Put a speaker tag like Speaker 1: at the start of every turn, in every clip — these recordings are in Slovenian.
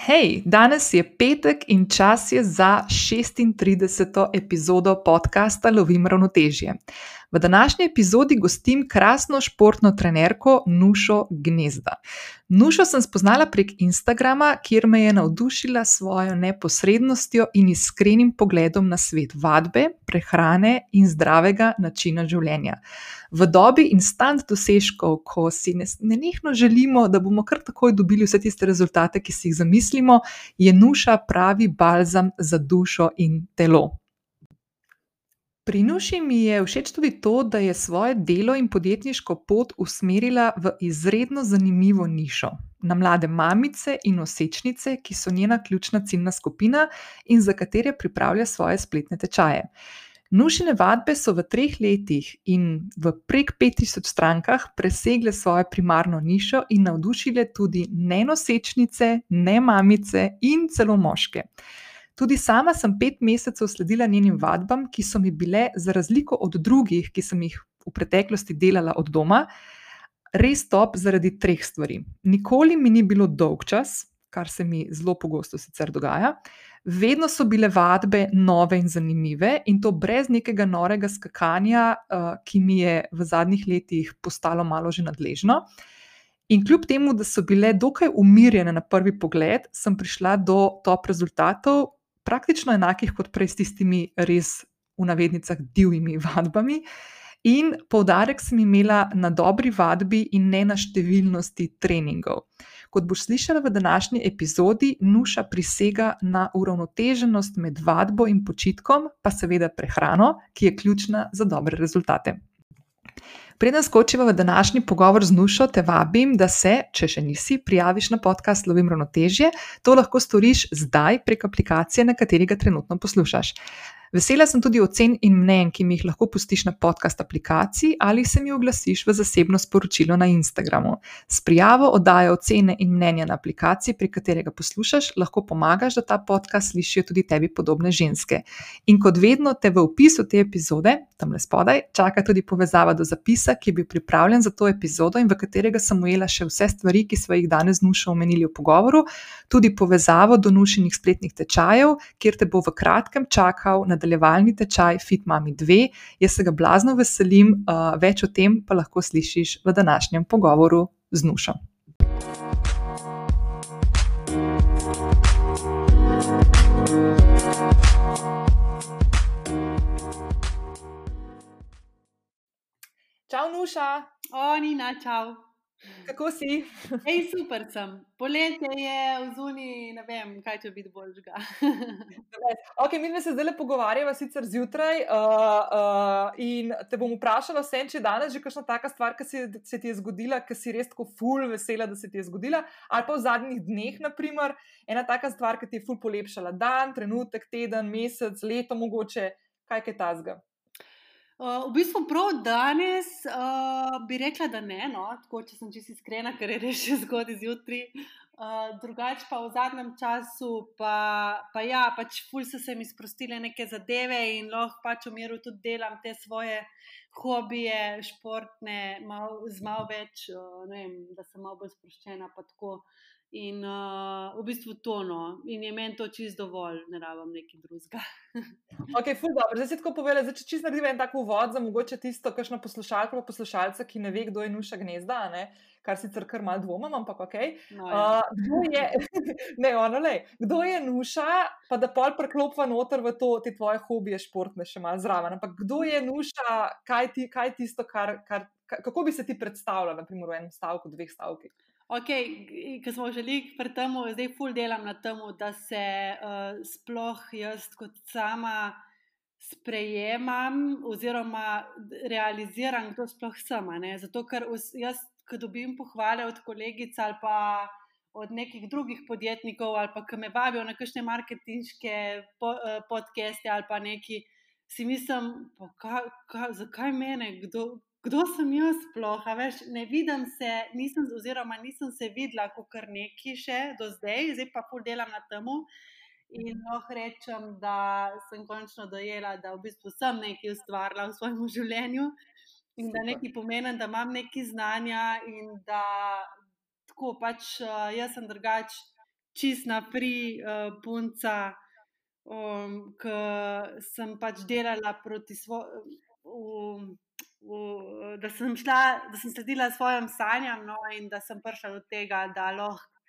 Speaker 1: Hej, danes je petek in čas je za 36. epizodo podcasta Lovim ravnotežje. V današnji epizodi gostim krasno športno trenerko Nušo Gnezda. Nušo sem spoznala prek Instagrama, kjer me je navdušila s svojo neposrednostjo in iskrenim pogledom na svet vadbe, prehrane in zdravega načina življenja. V dobi instant dosežkov, ko si nenehno želimo, da bomo kar takoj dobili vse tiste rezultate, ki si jih zamislimo, je Nuša pravi balzam za dušo in telo. Pri Nuši mi je všeč tudi to, da je svoje delo in podjetniško pot usmerila v izredno zanimivo nišo, na mlade mamice in nosečnice, ki so njena ključna ciljna skupina in za katere pripravlja svoje spletne tečaje. Nušine vadbe so v treh letih in v prek 5000 strankah presegle svojo primarno nišo in navdušile tudi ne nosečnice, ne mamice in celo moške. Tudi sama sem pet mesecev sledila njenim vadbam, ki so mi bile, za razliko od drugih, ki sem jih v preteklosti delala od doma, res top zaradi treh stvari. Nikoli mi ni bilo dolg čas, kar se mi zelo pogosto sicer dogaja. Vedno so bile vadbe nove in zanimive, in to brez nekega norega skakanja, ki mi je v zadnjih letih postalo malo že nadležno. In kljub temu, da so bile dokaj umirjene na prvi pogled, sem prišla do top rezultatov, praktično enakih kot prej s tistimi res v navednicah divjimi vadbami. In poudarek sem imela na dobri vadbi in ne na številnosti treningov. Kot boš slišala v današnji epizodi, Nuša prisega na uravnoteženost med vadbo in počitkom, pa seveda prehrano, ki je ključna za dobre rezultate. Preden skočiva v današnji pogovor z Nušo, te vabim, da se, če še nisi, prijaviš na podcast Lovim ravnotežje. To lahko storiš zdaj prek aplikacije, na kateri ga trenutno poslušaš. Vesela sem tudi ocen in mnen, ki mi jih lahko pustiš na podcast aplikaciji ali se mi oglasiš v zasebno sporočilo na Instagramu. S prijavo oddaje ocene in mnenja na aplikaciji, pri katerega poslušaš, lahko pomagaš, da ta podcast slišijo tudi tebi podobne ženske. In kot vedno te v opisu te epizode, tam le spodaj, čaka tudi povezava do zapisa, ki je bil pripravljen za to epizodo in v katerega sem ujela še vse stvari, ki smo jih danes z Nušo omenili v pogovoru, tudi povezavo do Nušinih spletnih tečajev, kjer te bo v kratkem čakal na nadaljevalni tečaj Fit Mami 2. Jaz se ga blazno veselim, več o tem pa lahko slišiš v današnjem pogovoru z Nušo. Čau, Nuša.
Speaker 2: O, Nina, čau.
Speaker 1: Kako si?
Speaker 2: Ej, super sem. Poletje je v zuni, ne vem, kaj če biti boljšega.
Speaker 1: okay, mi se zdaj pogovarjamo, sicer zjutraj, uh, uh, in te bom vprašala, vse, če danes že kakšna taka stvar, ki se, se ti je zgodila, ki si res tako ful vesela, da se ti je zgodila, ali pa v zadnjih dneh, naprimer, ena taka stvar, ki ti je ful polepšala dan, trenutek, teden, mesec, leto, mogoče, kaj je ta zga.
Speaker 2: Uh, v bistvu prav danes uh, bi rekla, da ne, no, tako če sem čisto iskrena, ker je res že zgodaj zjutraj. Uh, drugače pa v zadnjem času, pa, pa ja, pač ful so se mi sprostile neke zadeve in lahko pač v miru tudi delam te svoje hobije, športne, mal, z malo več, uh, vem, da sem malo bolj sproščena. In uh, v bistvu tono, in je meni to čisto dovolj, ne rabim nekaj drugega.
Speaker 1: ok, ful dobro. Zdaj si tako povedal, da če čisto naredim en tak uvod za mogoče tisto, kakšno poslušalko, poslušalca, ki ne ve, kdo je nuša gnezda, ne? kar sicer kar mal dvomam, ampak ok. No, uh, kdo, je, ne, ono, le, kdo je nuša, pa da pol preklopva noter v to, te tvoje hobije športne še malo zraven. Ampak kdo je nuša, kaj ti je tisto, kar, kar, kako bi se ti predstavljal, naprimer v enem stavku, dveh stavkih.
Speaker 2: Okay, ki smo želeli pri tem, zdaj ful delam na tem, da se uh, sploh jaz kot sama sprejemam oziroma realiziram, kdo sploh sem. Zato, ker jaz, ko dobim pohvale od kolegic ali pa od nekih drugih podjetnikov, ali pa ki me vabijo na kakšne marketinške po, uh, podcaste ali pa neki, si mislim, pa ka, ka, zakaj mene, kdo kdo sem jaz sploh, veš, ne vidim se, nisem, oziroma nisem se videla, kot kar neki še do zdaj, zdaj pa pol delam na tem. In lahko rečem, da sem končno dojela, da v bistvu sem nekaj ustvarila v svojem življenju in da nekaj pomeni, da imam nekaj znanja in da tako pač jaz sem drugač. čistna pri uh, punca, um, ki sem pač delala proti svojim. Da sem, šla, da sem sledila svojim sanjam, no, in da sem prišla do tega, da lahko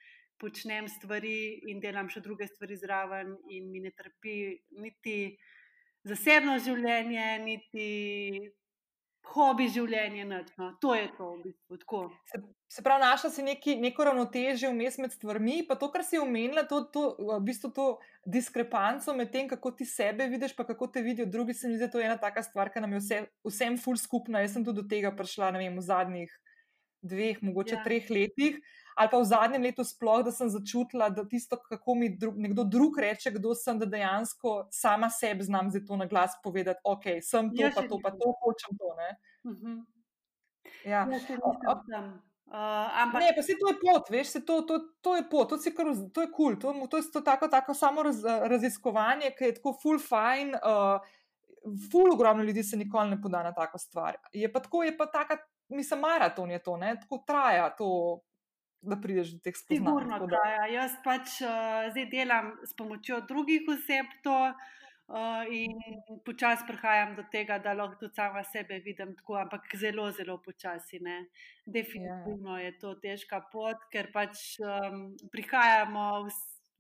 Speaker 2: počnem stvari in delam še druge stvari zraven, in mi ne trpi niti zasebno življenje, niti hobi življenje. No. To je to, v bistvu.
Speaker 1: Se, se pravi, našla si neki, neko ravnotežje vmes med stvarmi, pa to, kar si omenila, to, to, v bistvu to diskrepanco med tem, kako ti sebe vidiš, pa kako te vidijo drugi. Se mi zdi, da to je ena taka stvar, ki nam je vse, vsem ful skupna. Jaz sem tudi do tega prišla, ne vem, v zadnjih dveh, mogoče ja. treh letih ali pa v zadnjem letu, sploh, da sem začutila, da tisto, kako mi dru, nekdo drug reče, kdo sem, da dejansko sama sebi znam za to na glas povedati, ok, sem to, ja, pa to, pa to, hočem to. Uh mhm. -huh. Ja, Uh, ampak... Ne, pa se to je pot, veš, se to, to, to je pot, to, kar, to je kul, cool, to, to je to tako, tako samo raz, raziskovanje, ki je tako full fine. Uh, ful ogromno ljudi se nikoli ne poda na tako stvar. Je pa tako, je pa taka, mislim, maraton je to, ne, tako traja to da prideš do teh spoznanj.
Speaker 2: Sigurno, da ja. Jaz pač uh, zdaj delam s pomočjo drugih oseb to uh, in počasi prihajam do tega, da lahko tudi sama sebe vidim tako, ampak zelo, zelo počasi. Ne. Definitivno je to težka pot, ker pač um, prihajamo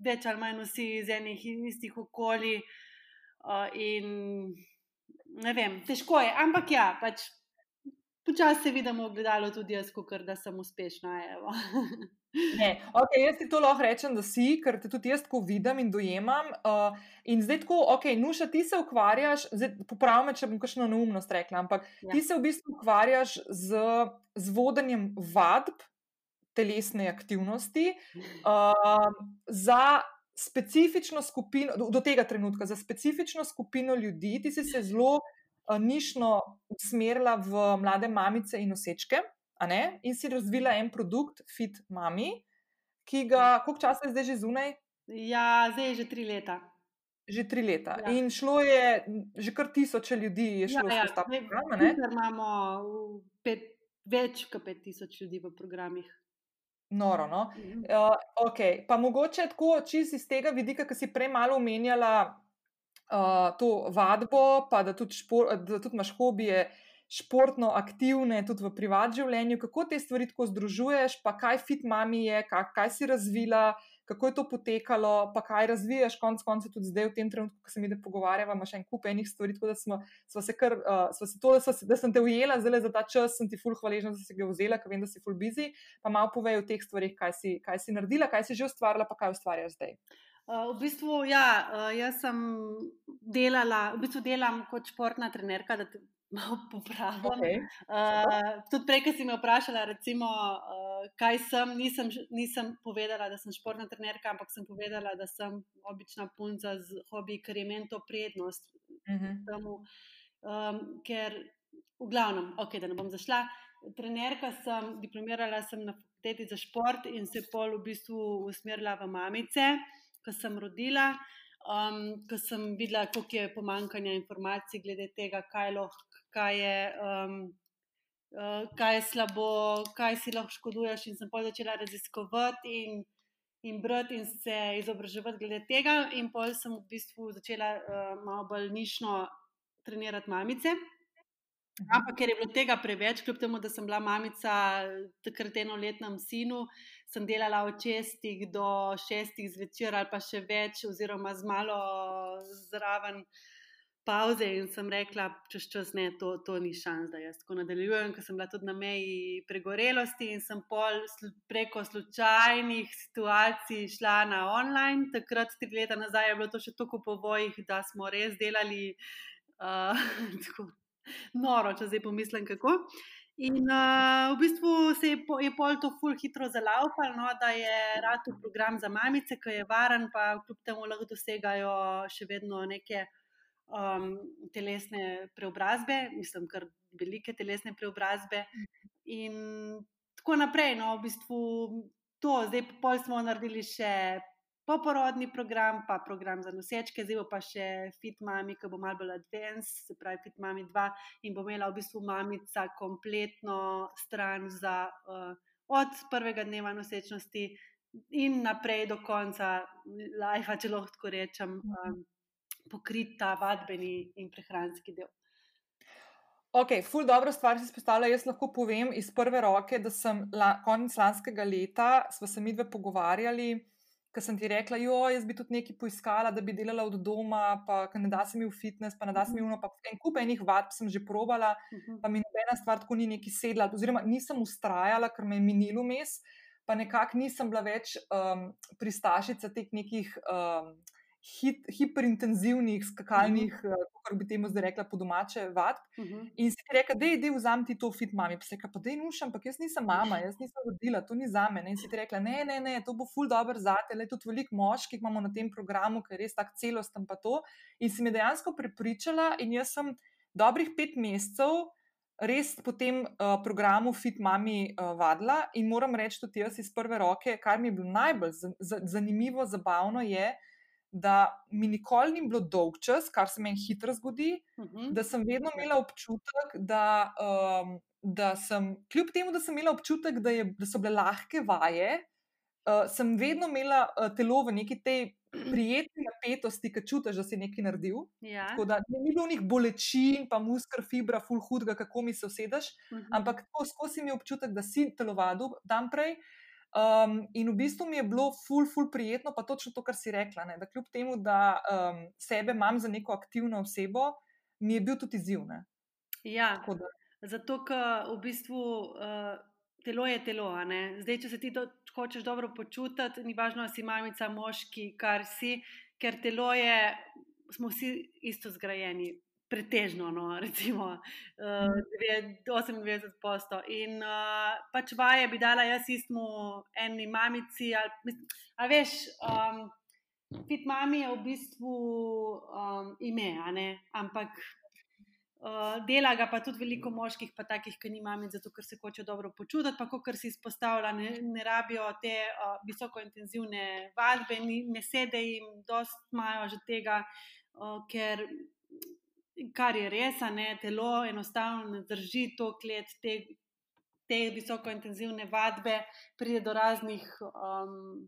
Speaker 2: več ali manj vsi iz enih in istih okolij. Uh, in ne vem, težko je, ampak ja, pač Počasi se vidimo v gledalu, tudi jaz, kot da sem uspešna.
Speaker 1: ne, okay, jaz ti to lahko rečem, da si, ker te tudi jaz tako vidim in dojemam. Uh, in zdaj, tako, ok, nuša, ti se ukvarjaš, popravi me, če bom kakšno neumnost rekla, ampak ja. ti se v bistvu ukvarjaš z, z vodenjem vadb, telesne aktivnosti uh, za. Specifično skupino, do, do tega trenutka, za specifično skupino ljudi, ti si se zelo nišno usmerila v mlade mamice in osečke, in si razvila en produkt, Fit Mami, ki ga, koliko časa je zdaj že zunaj?
Speaker 2: Ja, zdaj je že tri leta.
Speaker 1: Že tri leta. Ja. In šlo je, že kar tisoče ljudi je šlo ja, ja. skozi ta program.
Speaker 2: Mi imamo pet, več kot pet tisoč ljudi v programih.
Speaker 1: Noro. No? Uh, mhm. eh, okay. Pa mogoče tako, čist iz tega vidika, ki si prej malo omenjala, uh, to vadbo, pa da tudi, špor, da tudi imaš hobije, športno aktivne, tudi v privat življenju, kako te stvari tako združuješ, pa kaj fit mami je, kaj, kaj si razvila. Kako je to potekalo, pa kaj razvijaš, konec koncev, tudi zdaj, v tem trenutku, ko se mi da pogovarjava, imaš en kup enih stvari. Tako da smo, smo se kar, uh, smo se to, da, so, da sem te ujela, zdaj za ta čas sem ti ful hvaležna, da si ga vzela, ker vem, da si ful busy. Pa malo povej o teh stvarih, kaj si, kaj si naredila, kaj si že ustvarila, pa kaj ustvarjaš zdaj.
Speaker 2: Uh, v bistvu, ja, uh, jaz sem delala, v bistvu delam kot športna trenerka, da te malo popravim. Okay. Uh, tudi prej, ki si me vprašala, recimo, uh, kaj sem, nisem, nisem povedala, da sem športna trenerka, ampak sem povedala, da sem obična punca z hobi, ker je meni to prednost. Uh mhm. -huh. temu, um, ker, v glavnem, okay, da ne bom zašla. Trenerka sem, diplomirala sem na fakulteti za šport in se pol v bistvu usmerila v mamice ko sem rodila, um, ko sem videla, koliko je pomankanja informacij glede tega, kaj, lahko, kaj, je, um, uh, kaj je slabo, kaj si lahko škoduješ. In sem pa začela raziskovati in, in brati in se izobraževati glede tega. In pol sem v bistvu začela uh, malo bolj nišno trenirati mamice. Ampak ker je bilo tega preveč, kljub temu, da sem bila mamica takrat enoletnem sinu, sem delala od šestih do šestih zvečer ali pa še več, oziroma z malo zraven pauze. In sem rekla, čez čas ne, to, to ni šans, da jaz tako nadaljujem, ker sem bila tudi na meji pregorelosti in sem pol preko slučajnih situacij šla na online. Takrat, tri leta nazaj, je bilo to še toliko povojih, da smo res delali. Uh, noro, če zdaj pomislim, kako. In uh, v bistvu se je, po, je pol to ful hitro zalaupalo, no, da je rad v program za mamice, ki je varen, pa kljub temu lahko dosegajo še vedno neke um, telesne preobrazbe, mislim, kar velike telesne preobrazbe. In tako naprej, no, v bistvu to, zdaj pol smo naredili še poporodni program, pa program za nosečke, zdaj pa še Fit Mami, ki bo malo bolj advanced, se pravi Fit Mami 2 in bo imela v bistvu mamica kompletno stran za uh, od prvega dneva nosečnosti in naprej do konca life, če lahko tako rečem, um, pokriti ta vadbeni in prehranski del.
Speaker 1: Ok, ful dobro stvar si spostavlja. Jaz lahko povem iz prve roke, da sem la, konec lanskega leta, smo se mi dve pogovarjali, ker sem ti rekla, jo, jaz bi tudi nekaj poiskala, da bi delala od doma, pa ne da se mi v fitness, pa ne da se mi uno, pa en kup enih vadb sem že probala, pa mi nobena stvar tako ni neki sedla, oziroma nisem ustrajala, ker me je minilo mes, pa nekako nisem bila več um, pristašica teh nekih. Um, hit, hiperintenzivnih skakalnih, uh -huh. kako bi temu zdaj rekla, po domače vad. Uh -huh. In si rekel, da je del vzam ti to fit mami. Pa si rekel, pa da je nušam, ampak jaz nisem mama, jaz nisem rodila, to ni za me. In si rekel, ne, ne, ne, to bo ful dobr za te, le tudi veliko moških imamo na tem programu, ker je res tak celosten pa to. In si me dejansko prepričala in jaz sem dobrih pet mesecev. Res po tem uh, programu Fit Mami uh, vadila in moram reči tudi jaz iz prve roke, kar mi je bilo najbolj zanimivo, zabavno je, da mi nikoli ni bilo dolg čas, kar se meni hitro zgodi, uh mhm. -huh. da sem vedno imela občutek, da, um, da sem, kljub temu, da sem imela občutek, da, je, da so bile lahke vaje, uh, sem vedno imela uh, telo v neki tej. Prijetni napetosti, ki čutiš, da si nekaj naredil. Ja. Tako da ni bilo njih bolečin, pa muskar, fibra, full hudga, kako mi se usedeš, uh mhm. -huh. ampak tako skozi mi občutek, da si telovadil dan prej. Um, in v bistvu mi je bilo ful, ful prijetno, pa točno to, kar si rekla. Ne? Da kljub temu, da um, sebe imam za neko aktivno osebo, mi je bil tudi izziv. Ne?
Speaker 2: Ja, zato, ker v bistvu uh, telo je telo. Zdaj, če se ti to hočeš dobro počutiti, ni važno, ali si mamica, moški, kar si, ker telo je, smo vsi isto zgrajeni pretežno, no, recimo uh, 98 posto. In uh, pač vaje bi dala jaz istmu eni mamici. Ali, a veš, um, fit mami je v bistvu um, ime, ampak. Uh, dela ga pa tudi veliko moških, pa takih, ki ni mami, zato ker se hoče dobro počutiti, pa kot si izpostavlja, ne, ne rabijo te uh, visokointenzivne vadbe, ni, ne sede jim, dost imajo že tega, uh, ker kar je res, ne, telo enostavno ne drži to klet, te, te visokointenzivne vadbe, pride do raznih um,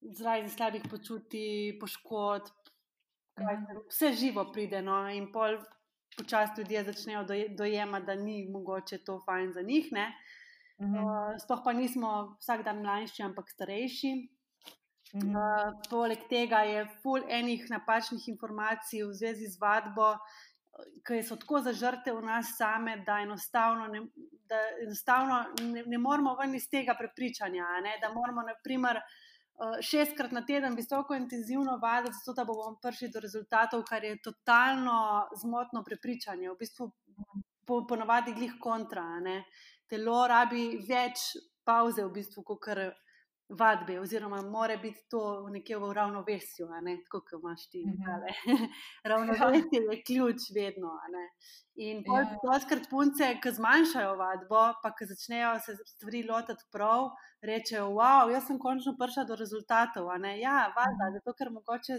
Speaker 2: zraven slabih počutij, poškodb, vse živo pride. No, in pol počasi ljudje začnejo dojemati, da ni mogoče to fajn za njih. Mhm. Uh, sploh pa nismo vsak dan mlajši, ampak starejši. Mhm. Uh, poleg tega je full enih napačnih informacij v zvezi z vadbo, ki so tako zažrte v nas same, da enostavno ne, da enostavno ne, ne moramo ven iz tega prepričanja. Ne? Da moramo, naprimer, uh, šestkrat na teden visoko intenzivno vaditi, zato da bomo prišli do rezultatov, kar je totalno zmotno prepričanje. V bistvu po, ponovadi glih kontra. Telo rabi več pauze, v bistvu, kot kar vadbe, oziroma mora biti to nekje v ravnovesju, ne? tako kot imaš ti. Mm -hmm. Ravnovesje je ključ vedno. In poskrat ja. punce, ki zmanjšajo vadbo, pa ki začnejo se stvari lotiti prav, rečejo: Wow, jaz sem končno prišla do rezultatov. Ja, valjda, mm -hmm. zato ker mogoče.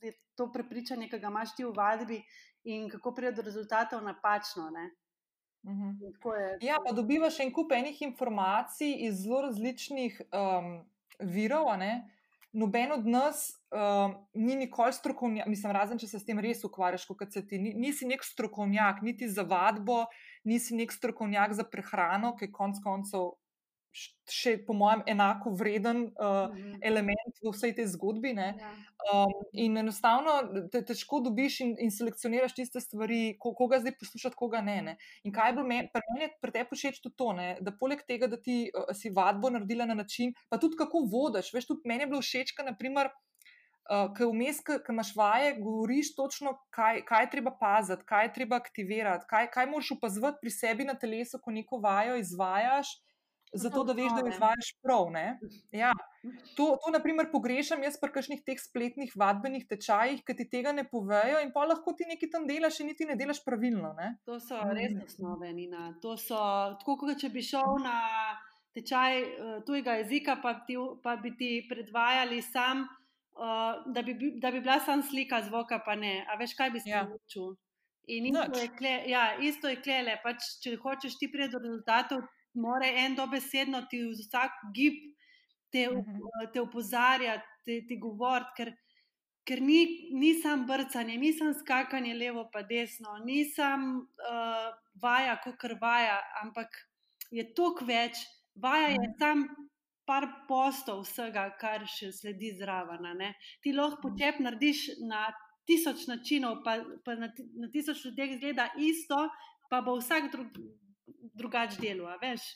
Speaker 2: Je to prepričanje, ki ga imaš ti v vadbi, in kako pride do rezultatov, napačno. Ne?
Speaker 1: Mhm. Ja, pa dobivaš en kup enih informacij iz zelo različnih um, virov. Noben od nas um, ni nikoli strokovnjak, mislim, razen če se s tem res ukvarjaš, kot se ti. Nisi nek strokovnjak, niti za vadbo, nisi nek strokovnjak za prehrano, ki je konec koncev še, po mojem, enako vreden uh, -hmm. element v vsej tej zgodbi. Ja. Um, in enostavno te težko dobiš in, in selekcioniraš tiste stvari, ko, koga zdaj poslušati, koga ne. ne. In kaj je bilo meni, pri meni je pri tebi všeč tudi to, ne, da poleg tega, da ti uh, si vadbo naredila na način, pa tudi kako vodiš. Veš, tudi meni je bilo všeč, da naprimer. Uh, Ker vmes, ki imaš vaje, govoriš točno, kaj, kaj je treba paziti, kaj je treba aktivirati, kaj, kaj moraš opazovati pri sebi na telesu, ko neko vajo izvajaš, zato da veš, da izvajaš prav. Ja. To, to, na primer, pogrešam jaz pri kakšnih teh spletnih vadbenih tečajih, ki ti tega ne povejo, in pa lahko ti nekaj tam delaš, in niti ne delaš pravilno. Ne?
Speaker 2: To so res mm. osnove, Nina. To so tako, kot če bi šel na tečaj uh, tujega jezika, pa, ti, pa bi ti predvajali sam. Uh, da, bi, da bi bila samo slika, zvoka pa ne. A veš, kaj bi se ja. naučil? In isto je, kle, ja, isto je klele. Pač, če hočeš ti priti do rezultatov, mora en dobesedno ti vsak gib te, uh, te opozarjati, te, te govoriti, ker, ker ni, ni samo brcanje, ni samo skakanje levo pa desno, ni samo uh, vaja, kot kar vaja, ampak je toliko več, vaja je tam. Par postov vsega, kar še sledi zraven. Ti lahko počep narediš na tisoč načinov, pa, pa na, na tisoč ljudeh zgleda isto, pa bo vsak drug, drugač delal, veš.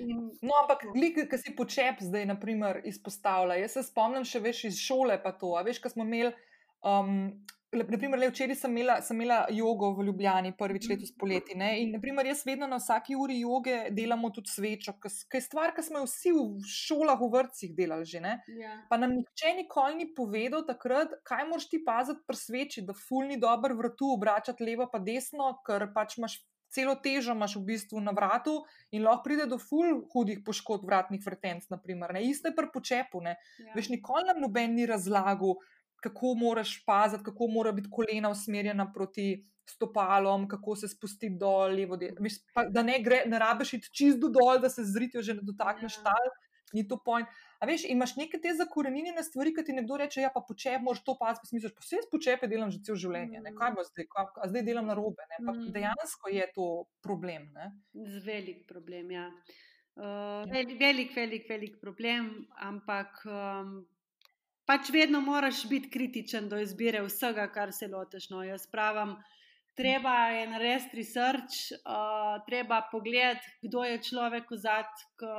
Speaker 1: In... No, ampak, ki si počep zdaj, naprimer, izpostavlja. Jaz se spomnim še več iz šole, pa to. A veš, ko smo imeli. Um, Naprimer, le včeraj sem imela, sem imela jogo v Ljubljani, prvič letos poleti. Ne? In, naprimer, jaz vedno na vsaki uri joge delamo tudi svečo, ki je stvar, ki smo jo vsi v šolah, v vrtcih delali že. Ja. Pa nam nihče nikoli ni povedal takrat, kaj moraš ti paziti pri sveči, da fulni dobro vrtu obračati levo pa desno, ker pač imaš celo težo imaš v bistvu na vratu in lahko pride do ful hudih poškodb vratnih vrtenc. Isto je pri počepu. Ja. Veš, nikoli nam noben ni razlagal, kako moraš paziti, kako mora biti kolena usmerjena proti stopalom, kako se spustiti dol, levo, desno. Da ne, gre, ne rabiš iti čisto dol, da se zritijo že ne dotakneš ja. tal ni to point. A veš, imaš neke te zakorenjene stvari, ki ti nekdo reče, ja, pa počep, moraš to paziti, pa si misliš, pa vse počepe delam že cel življenje, ne? kaj bo zdaj, kaj, a zdaj delam na robe. Mm. Dejansko je to problem. Ne?
Speaker 2: Z velik problem, ja. Uh, velik, velik, velik, velik problem, ampak um, pač vedno moraš biti kritičen do izbire vsega, kar se loteš. No. Jaz pravim, uh, treba je narediti research, uh, treba pogledati, kdo je človek v zadju,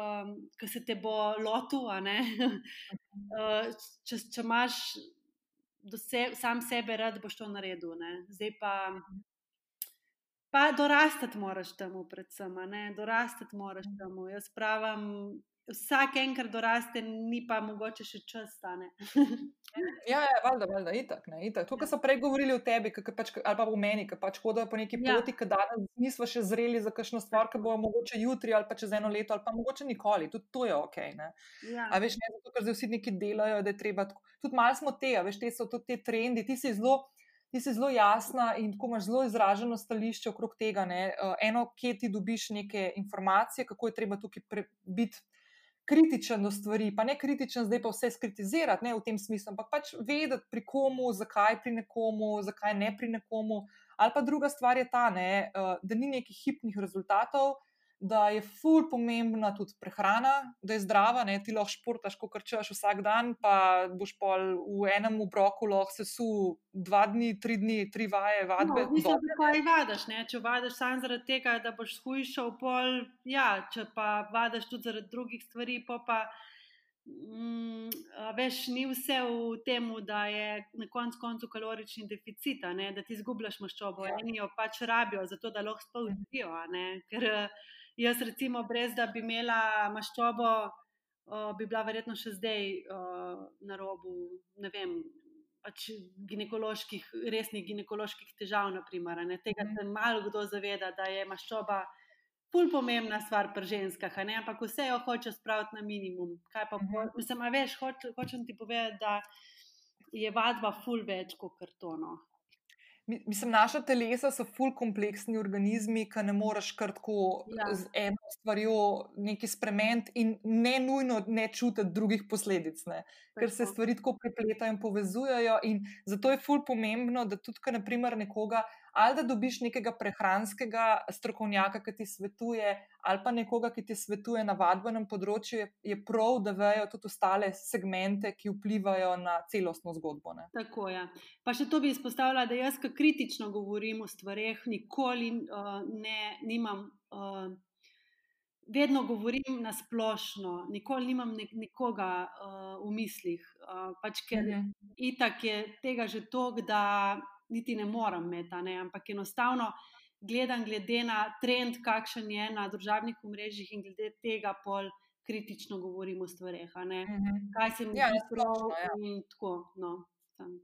Speaker 2: ki se te bo lotil. uh, če, če imaš se, sam sebe, rad boš to naredil. Ne? Zdaj pa. Pa dorastati moraš temu, predvsem, dorastati moraš temu. Jaz pravim, vsak enkrat doraste, ni pa mogoče še čas stane.
Speaker 1: ja, ja, valjda, valjda, itak. Ne, itak. To, kar so prej govorili o tebi, pač, ali pa v meni, ki pač hodijo po neki ja. poti, ki danes nismo še zreli za kakšno stvar, ki bo mogoče jutri ali pa čez eno leto, ali pa mogoče nikoli. Tudi to je ok. Ja. A veš, ne zato, ker zdaj vsi neki delajo, da je treba. Tudi malo smo te, veš, te so tudi te trendi, ti si zelo. Ti si zelo jasna in tako imaš zelo izraženo stališče okrog tega. Ne? Eno, kje ti dobiš neke informacije, kako je treba tukaj biti kritičen do stvari, pa ne kritičen, zdaj pa vse skritizirati ne, v tem smislu, ampak pač vedeti pri komu, zakaj pri nekomu, zakaj ne pri nekomu. Ali pa druga stvar je ta, ne, eh, da ni nekih hipnih rezultatov, da je ful pomembna tudi prehrana, da je zdrava, ne ti lahko športaš, ko krčaš vsak dan, pa boš pol v enem obroku lahko se su dva dni, tri dni, tri vaje, vadbe.
Speaker 2: No, mislim, da kaj vadaš, ne? če vadaš samo zaradi tega, da boš shujšal pol, ja, če pa vadaš tudi zaradi drugih stvari, pa pa. Mm, veš, ni vse v tem, da je na koncu koncu kalorični deficit, da ti izgubljaš maščobo. Ja. Eni jo pač rabijo, zato da lahko sploh živijo. Ker Jaz, recimo, brez da bi imela maščobo, uh, bi bila verjetno še zdaj uh, na robu, ne vem, pač ginekoloških, resnih ginekoloških težav. Naprimer, Tega se malo kdo zaveda, da je maščoba. Pul pomembna stvar pri ženskah, ampak vse jo hoče spraviti na minimum. Kaj pa, mislim, veš, hoč, hočem ti povedati, da je vadba ful več kot kartono.
Speaker 1: Mislim, naša telesa so fully kompleksni organizmi, ki ne moreš kar tako ja. z eno stvarjo nekaj spremeniti in ne nujno ne čutiti drugih posledic, ne? ker se stvari tako prepletajo in povezujejo. In zato je fully pomembno, da tudi, ker naprimer nekoga ali da dobiš nekega prehranskega strokovnjaka, ki ti svetuje, ali pa nekoga, ki ti svetuje na vadbenem področju, je prav, da vejo tudi ostale segmente, ki vplivajo na celostno zgodbo. Ne?
Speaker 2: Tako je. Ja. Pa še to bi izpostavila, da jaz, ki kritično govorim o stvareh, nikoli uh, ne nimam. Uh, Vedno govorim na splošno, nikoli nimam nek nekoga uh, v mislih, uh, pač ker uh mhm. itak je tega že toliko, da niti ne morem imeti, ne? ampak enostavno gledam, glede na trend, kakšen je na družabnih omrežjih in glede tega pol kritično govorim o stvareh. Mhm. Kaj se mi ja, zdi prav ja. in tako. No.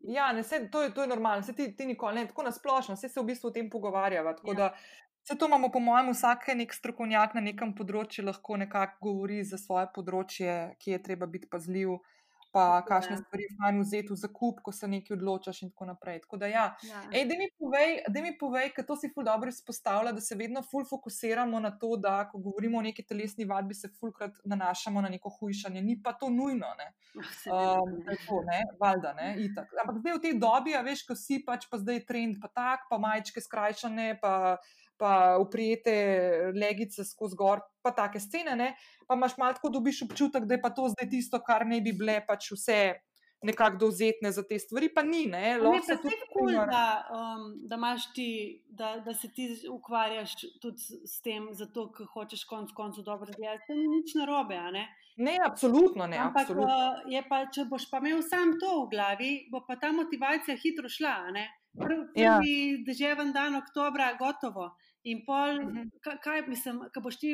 Speaker 1: Ja, ne, se, to, je, to je normalno, se ti, ti nikoli ne, tako nasplošno, vse se v bistvu o tem pogovarjava. Ja. Vse to imamo, po mojem, vsak nek strokovnjak na nekem področju lahko nekako govori za svoje področje, ki je treba biti pazljiv. Pa kakšne stvari je fajn vzeti v zakup, ko se nekaj odločaš in tako naprej. Tako da, ja. ja. Ej, da mi povej, da mi povej, ker to si ful dobro izpostavlja, da se vedno ful fokusiramo na to, da ko govorimo o neki telesni vadbi, se fulkrat nanašamo na neko hujšanje. Ni pa to nujno, ne. Um, to, ne, valda, ne, itak. Ampak zdaj v tej dobi, a veš, ko si pač pa zdaj trend, pa tak, pa majčke skrajšane, pa pa uprijete legice skozi gor, pa take scene, ne? pa imaš malo tako, dobiš občutek, da je pa to zdaj tisto, kar ne bi bile pač vse. Nekako dovzetne za te stvari, pa ni. Ne,
Speaker 2: ne pa tudi cool, da, um, da, ti, da, da se ti ukvarjaš tudi s tem, zato ker hočeš konec koncev dobro delati. To ni nič narobe. Ne?
Speaker 1: ne, absolutno ne.
Speaker 2: Ampak
Speaker 1: absolutno.
Speaker 2: Uh, pa, če boš pa imel sam to v glavi, bo pa ta motivacija hitro šla. Prvi
Speaker 1: ja.
Speaker 2: deževen dan, oktobra, gotovo. In pol, uh mhm. -huh. kaj mislim, ko boš ti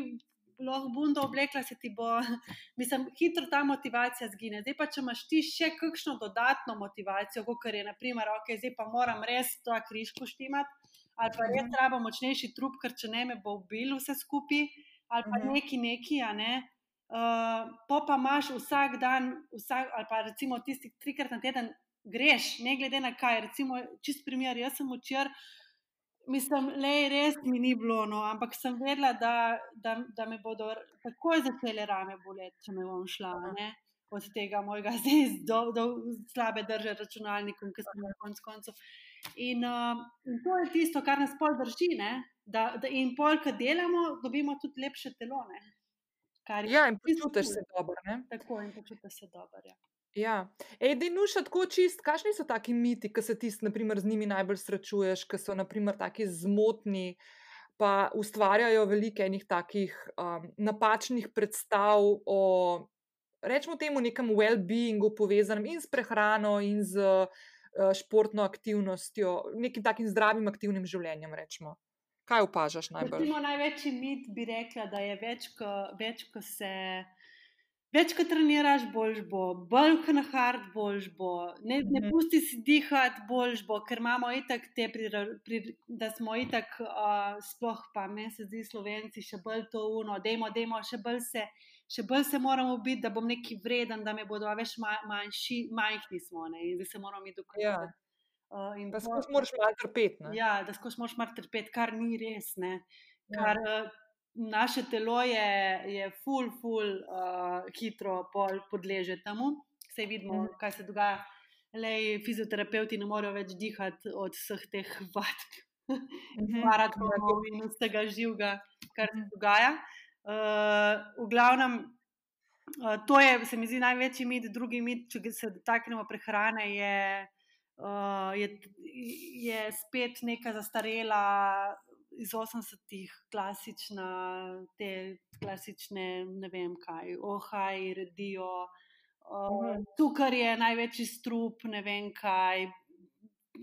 Speaker 2: lahko bundo oblekla, se ti bo, mislim, hitro ta motivacija zgine. Zdaj pa, če imaš ti še kakšno dodatno motivacijo, kot je, naprimer, ok, zdaj pa moram res to križko štimati, ali pa res mhm. treba močnejši trup, ker če ne me bo ubil vse skupaj, ali pa mhm. neki neki, a ne. Uh, po pa imaš vsak dan, vsak, ali pa recimo tisti trikrat na teden, greš, ne glede na kaj. Recimo, čist primer, jaz sem včeraj, mislim, le res mi ni bilo, no, ampak sem vedela, da, da, da me bodo takoj začele rame boleti, če me bom šla. Ne? Od tega mojega zdaj do, do slabe drže računalnikom, ki sem na koncu koncev. In, uh, in to je tisto, kar nas pol drži, da, da in pol, ki delamo, dobimo tudi lepše telo.
Speaker 1: Ja, in počutiš se dobro.
Speaker 2: Tako in počutiš se dobro. Ja.
Speaker 1: Ja, edini nuša tako čist, kakšni so taki miti, ki se ti z njimi najbolj srečuješ, ki so naprimer taki zmotni, pa ustvarjajo veliko enih takih um, napačnih predstav o, rečemo temu, nekem well-beingu povezanem in s prehrano in z uh, športno aktivnostjo, nekim takim zdravim, aktivnim življenjem. Rečemo. Kaj opažaš najbolj?
Speaker 2: Največji mit bi rekla, da je več, ko se. Več kot treniraš, boljš bo, bolj na hard, boljš bo. Ne, ne mhm. pusti si dihati, boljš bo, ker imamo itak te, pri, pri, da smo itak, uh, sploh pa me se zdi, slovenci, še bolj to uno, dajmo, dajmo, še bolj se, še bolj se moramo biti, da bom neki vreden, da me bodo več manjši, majhni smo ne, in da se moramo mi dokazati. Ja.
Speaker 1: Uh, da skoš moraš malo trpeti.
Speaker 2: Ja, da skoš moraš malo trpeti, kar ni res. Ne. Ja. Kar, ja. Naše telo je, je full, full, uh, hitro podleže temu. Vse vidimo, mm. kaj se dogaja. Le fizioterapeuti ne morejo več dihati od vseh teh vadb, maratonov mm -hmm. in vsega živega, kar se mhm. dogaja. Uh, v glavnem, uh, to je, se mi zdi, največji mit, drugi mit, če se dotaknemo prehrane, je, uh, je, je spet neka zastarela iz 80-ih, klasična, te klasične, ne vem kaj, ohaj, redijo. Uh, tukaj je največji strup, ne vem kaj.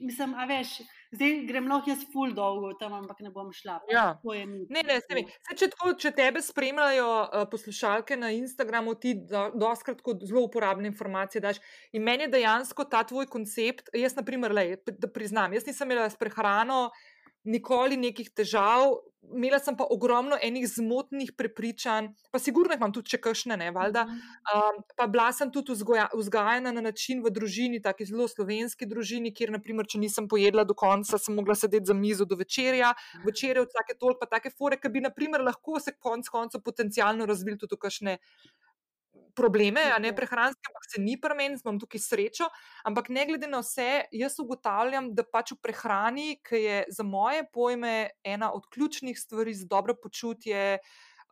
Speaker 2: Mislim, a veš, zdaj grem lahko jaz full dolgo tam, ampak ne bom šla.
Speaker 1: Ja. Ne, ne, se se, če, tako, če tebe spremljajo uh, poslušalke na Instagramu, ti doskrat zelo uporabne informacije daš. In meni je dejansko ta tvoj koncept, jaz, na primer, le, da priznam, jaz nisem imela s prehrano nikoli nekih težav, imela sem pa ogromno enih zmotnih prepričanj, pa sigurno imam tudi če kakšne, ne, valjda. Um, pa bila sem tudi vzgajena na način v družini, tako zelo slovenski družini, kjer, naprimer, če nisem pojedla do konca, sem mogla sedeti za mizo do večerja, večerje od vsake toliko, pa take fore, ki bi, naprimer, lahko se konc koncev potencialno razvili tudi v kakšne probleme, a ne prehranske, ampak se ni pri meni, imam tukaj srečo. Ampak ne glede na vse, jaz ugotavljam, da pač v prehrani, ki je za moje pojme ena od ključnih stvari za dobro počutje,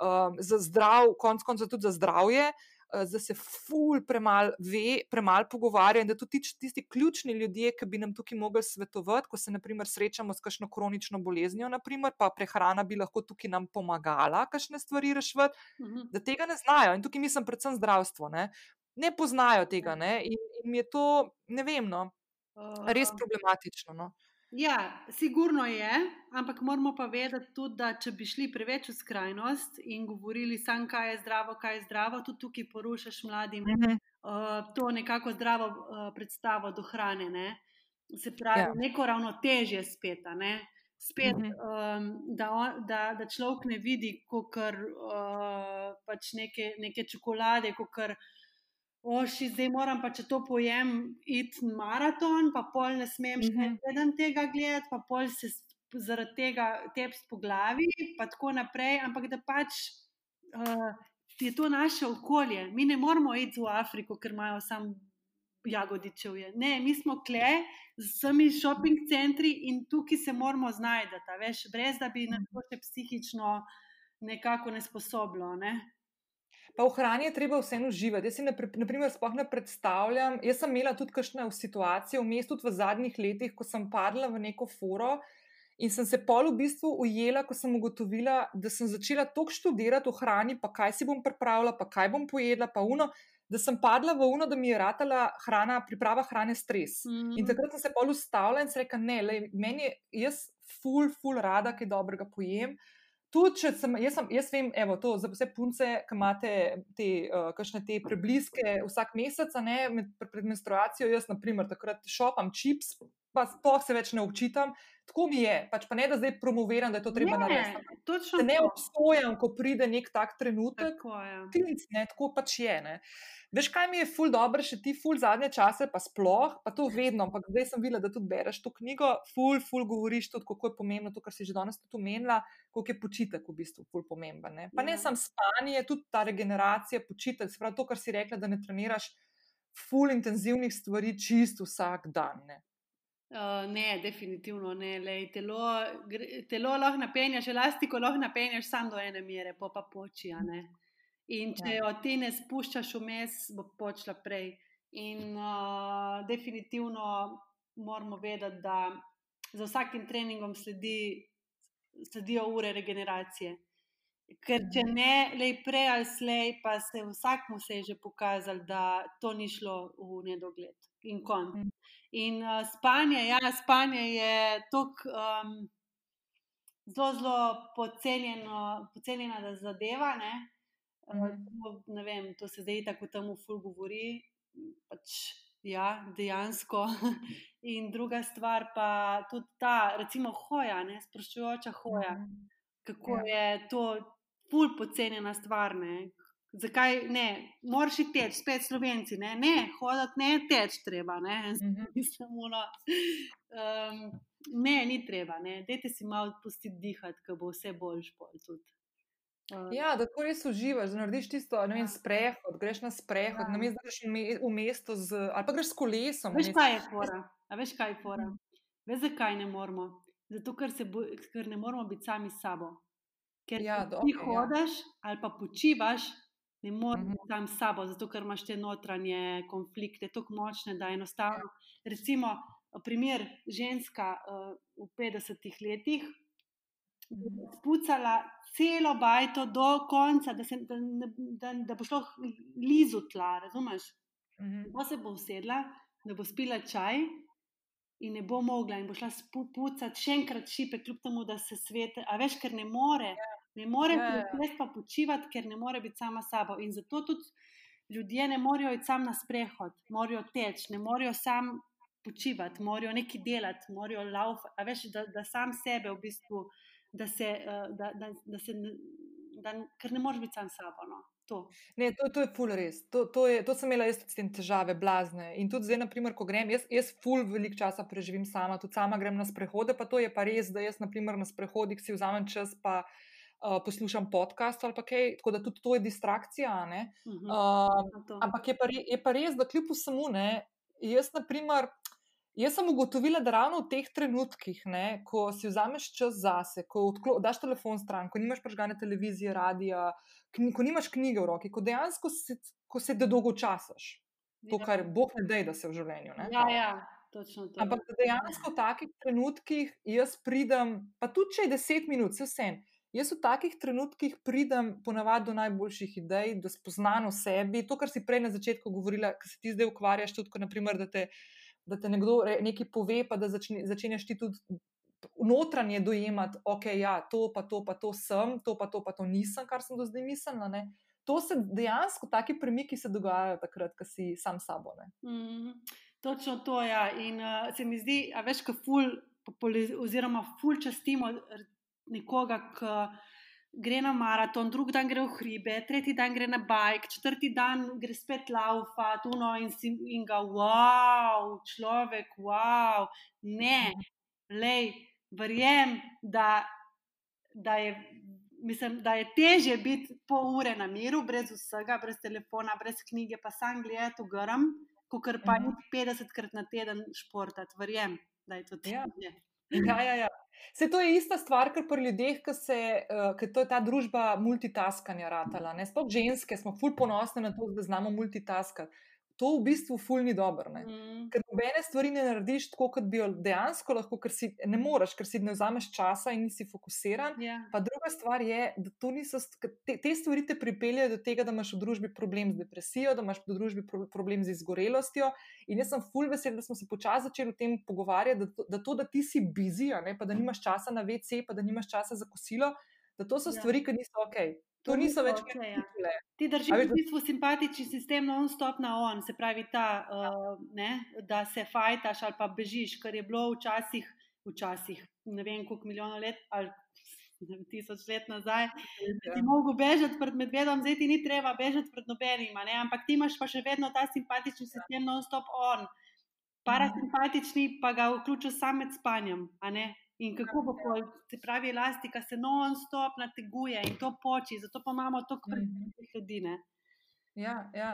Speaker 1: um, za zdrav, konc koncev tudi za zdravje. Eh, da se ful premalo ve, premalo pogovarja in da tudi tisti ključni ljudje, ki bi nam tukaj mogli svetovati, ko se naprimer srečamo s kakšno kronično boleznijo, naprimer, pa prehrana bi lahko tukaj nam pomagala, kakšne stvari rešiti, uh mhm. -huh. da tega ne znajo. In tukaj mislim predvsem zdravstvo. Ne, ne poznajo tega ne? in, in je to, ne vem, no, res problematično. No.
Speaker 2: Ja, sigurno je, ampak moramo pa vedeti tudi, da če bi šli preveč v skrajnost in govorili samo, kaj je zdravo, kaj je zdravo, tudi tukaj porušiš mladim uh -huh. uh, to nekako zdravo uh, predstavo do hrane. Ne? Se pravi, ja. neko ravnotežje spet. Ne? Spet, uh -huh. um, da, da, da človek ne vidi, kot uh, pač neke, neke čokolade, kot oši, zdaj moram pa, če to pojem, iti maraton, pa pol ne smem še en teden tega gledati, pa pol se zaradi tega tepst po glavi, pa tako naprej. Ampak da pač uh, je to naše okolje. Mi ne moramo iti v Afriko, ker imajo samo jagodičev. Ne, mi smo kle z vsemi šoping centri in tukaj se moramo znajti, veš, brez da bi nas to še psihično nekako nesposobilo. Ne?
Speaker 1: Pa v hrani je treba vseeno uživati. Jaz si, na primer, sploh ne predstavljam. Jaz sem imela tudi kakšne situacije v mestu v zadnjih letih, ko sem padla v neko foro in sem se pol v bistvu ujela, ko sem ugotovila, da sem začela toliko študirati o hrani, pa kaj si bom pripravila, pa kaj bom pojedla, pa uno. Da sem padla v uno, da mi je ratala hrana, priprava hrane, stres. Mm -hmm. In takrat sem se pol ustavila in se rekla: Ne, lej, meni je, jaz, ful, ful, rada, kaj dobrega pojem. Tudi, če sem, jaz, sem, jaz vem, evo, to, za vse punce, ki imate te, uh, te prebliske vsak mesec, ne, med, pred menstruacijo, jaz, na primer, takrat šopam čips, pa sploh se več ne občitam. Tako mi je, pač pa ne da zdaj promoviram, da je to treba narediti.
Speaker 2: Točno.
Speaker 1: Ne obsojam, ko pride nek tak trenutek.
Speaker 2: Tako je.
Speaker 1: Tinc, ne, tako pač je. Ne. Veš, kaj mi je ful dobro, še ti ful zadnje čase, pa sploh, pa to vedno, ampak zdaj sem videla, da tudi bereš to knjigo, ful, ful govoriš tudi, kako je pomembno to, kar si že danes tudi omenila, koliko je počitek v bistvu ful pomemben. Ne. Pa ja. ne samo spanje, tudi ta regeneracija, počitek, sprav to, kar si rekla, da ne treniraš ful intenzivnih stvari čist vsak dan. Ne.
Speaker 2: Uh, ne, definitivno ne. Lej, telo, telo lahko napenjaš, elastiko lahko napenjaš samo do ene mere, pa pa počija. In če ja. jo ti ne spuščaš vmes, bo počela prej. In uh, definitivno moramo vedeti, da za vsakim treningom sledi, sledijo ure regeneracije. Ker če mhm. ne, lej prej ali slej, pa se vsakmu se je že pokazalo, da to ni šlo v nedogled in konc. In uh, spanje, ja, spanje je tako um, zelo, zelo pocenjena zadeva. Ne? Uh, ne vem, to se zdaj tako temu ful govori. Pač, ja, dejansko. In druga stvar pa tudi ta, recimo, hoja, ne, sproščujoča hoja. Kako ja. je to ful pocenjena stvar. Ne. Zakaj ne, moraš teč, spet slovenci, ne, ne hoditi, ne teč, treba. Ne, Samo, no. um, ne ni treba, ne, dajte si malo pustiti dihati, ker bo vse boljš pol tudi.
Speaker 1: Uh, ja, da to res uživaš, da narediš tisto, ne vem, ja. sprehod, greš na sprehod, ja. ne vem, greš v mesto z, ali pa greš s kolesom.
Speaker 2: Veš, kaj je fora? A veš, kaj je fora? Mhm. Veš, zakaj ne moramo? Zato, ker, bo, ker ne moramo biti sami s sabo. Ker ja, ti okay, ja. hodaš ja. ali pa počivaš, ne moreš biti mm -hmm. tam s sabo, zato ker imaš te notranje konflikte, tako močne, da enostavno. Recimo, primer ženska uh, v 50-ih letih spucala celo bajto do konca, da, se, da, da, da bo šlo blizu tla, razumeš? Mm -hmm. se bo usedla, da bo spila čaj in ne bo mogla, in bo šla spucati še enkrat šipe, kljub temu, da se svet, a veš, ker ne more, ne more yeah. Ja. pa počivati, ker ne more biti sama sabo. In zato tudi ljudje ne morejo iti sam na sprehod, morajo teč, ne morejo sam. Počivati, morajo nekaj delati, morajo laufati, da, da sam sebe v bistvu da se, uh, da, da, da se da, ker ne moreš biti sam sabo. No. To.
Speaker 1: Ne, to, to je ful res. To, to, je, to sem imela jaz s tem težave, blazne. In tudi zdaj, naprimer, ko grem, jaz, jaz ful velik časa preživim sama, tudi sama grem na sprehode, pa to je pa res, da jaz, naprimer, na sprehodih si vzamem čas, pa uh, poslušam podcast ali kaj, tako da tudi to je distrakcija. Uh -huh, uh, ampak je pa, je pa res, da kljub vsemu, ne, jaz, naprimer, Jaz sem ugotovila, da ravno v teh trenutkih, ne, ko si vzameš čas zase, ko odklo, daš telefon stran, ko nimaš prežgane televizije, radia, kni, ko nimaš knjige v roki, ko dejansko se, ko se dolgo časaš, to, ja. kar Bog ne da, da se v življenju. Ne,
Speaker 2: ja, ja, točno to.
Speaker 1: Ampak dejansko v takih trenutkih jaz pridem, pa tudi če je deset minut, vse vsem. Jaz v takih trenutkih pridem ponavadi do najboljših idej, do spoznanja o sebi. To, kar si prej na začetku govorila, kar se ti zdaj ukvarjaš, tudi, ko, naprimer, da te da te nekdo nekaj pove, pa da začne, začneš ti tudi notranje dojemati, ok, ja, to pa to, pa to sem, to pa to, pa to nisem, kar sem do zdaj mislila. Ne? To se dejansko, taki premiki se dogajajo takrat, ko si sam sabo.
Speaker 2: Mm, točno to je. Ja. In uh, se mi zdi, a veš, kako ful, oziroma ful častimo nekoga, ki gre na maraton, drugi dan gre v hribe, tretji dan gre na bajk, četrti dan gre spet laufa, tuno in, si, in ga, wow, človek, wow, ne, lej, verjem, da, da je. Mislim, da je teže biti pol ure na miru, brez vsega, brez telefona, brez knjige, pa sam gledati v grm, kot pa uh -huh. 50 krat na teden športati. Verjem, da je to težje.
Speaker 1: Ja, ja, ja. Se to je ista stvar, kar pri ljudeh, ki se, uh, eh, to je ta družba multitaskanja ratala. Sploh ženske smo ful ponosne na to, da znamo multitaskati to v bistvu fulni dobro. Mm. Ker nobene stvari ne narediš tako, kot bi jo dejansko lahko, ker si ne moreš, ker si ne vzameš časa in nisi fokusiran.
Speaker 2: Yeah.
Speaker 1: Ja. Pa druga stvar je, da niso, te, te stvari te pripeljejo do tega, da imaš v družbi problem z depresijo, da imaš v družbi problem z izgorelostjo. In jaz sem fulj vesel, da smo se počasi začeli o tem pogovarjati, da to, da, to, da ti si bizija, pa da nimaš časa na WC, pa da nimaš časa za kosilo. Da to so ja. stvari, ki niso ok. To, to niso več kot
Speaker 2: okay, ja. Ti držiš v bistvu simpatični sistem non-stop na on, se pravi, ta, uh, ne, da se fajtaš ali pa bežiš, kar je bilo včasih, včasih ne vem koliko milijonov let ali vem, tisoč let nazaj. Ja. Ti mogo bežati pred medvedom, zdaj ti ni treba bežati pred nobenima, ne, ampak ti imaš pa še vedno ta simpatični sistem non-stop on. Parasimpatični pa ga vključujem sam med spanjem, a ne? In kako bo pol, se pravi, elastika se non-stop nateguje in to poči, zato pa imamo to krvne hladine.
Speaker 1: Ja, ja.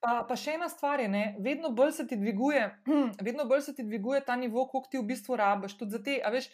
Speaker 1: Pa, pa še ena stvar je, ne? vedno bolj se ti dviguje, vedno bolj se ti dviguje ta nivo, koliko ti v bistvu rabiš. Tudi za te, a veš,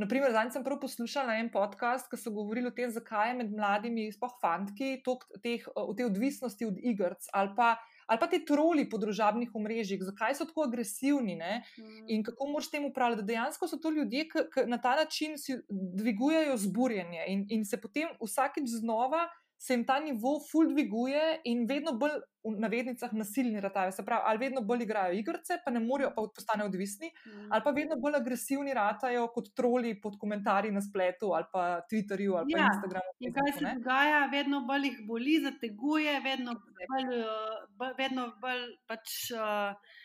Speaker 1: naprimer, zdaj sem prav poslušala en podcast, ki so govorili o tem, zakaj je med mladimi, spoh fantki, tok, teh, v tej odvisnosti od igrc ali pa ali pa ti troli po družabnih omrežjih, zakaj so tako agresivni mm. in kako moraš temu upravljati. Dejansko so to ljudje, ki na ta način dvigujejo zburjenje in, in se potem vsakeč znova se jim ta nivo ful dviguje in vedno bolj v navednicah nasilni ratajo. Se pravi, ali vedno bolj igrajo igrice, pa ne morejo, pa postanejo odvisni, mm. ali pa vedno bolj agresivni ratajo kot troli pod komentarji na spletu ali pa Twitterju ali ja. pa Instagramu.
Speaker 2: In kaj se dogaja, vedno bolj jih boli, zateguje, vedno bolj, uh, vedno bolj pač. Uh,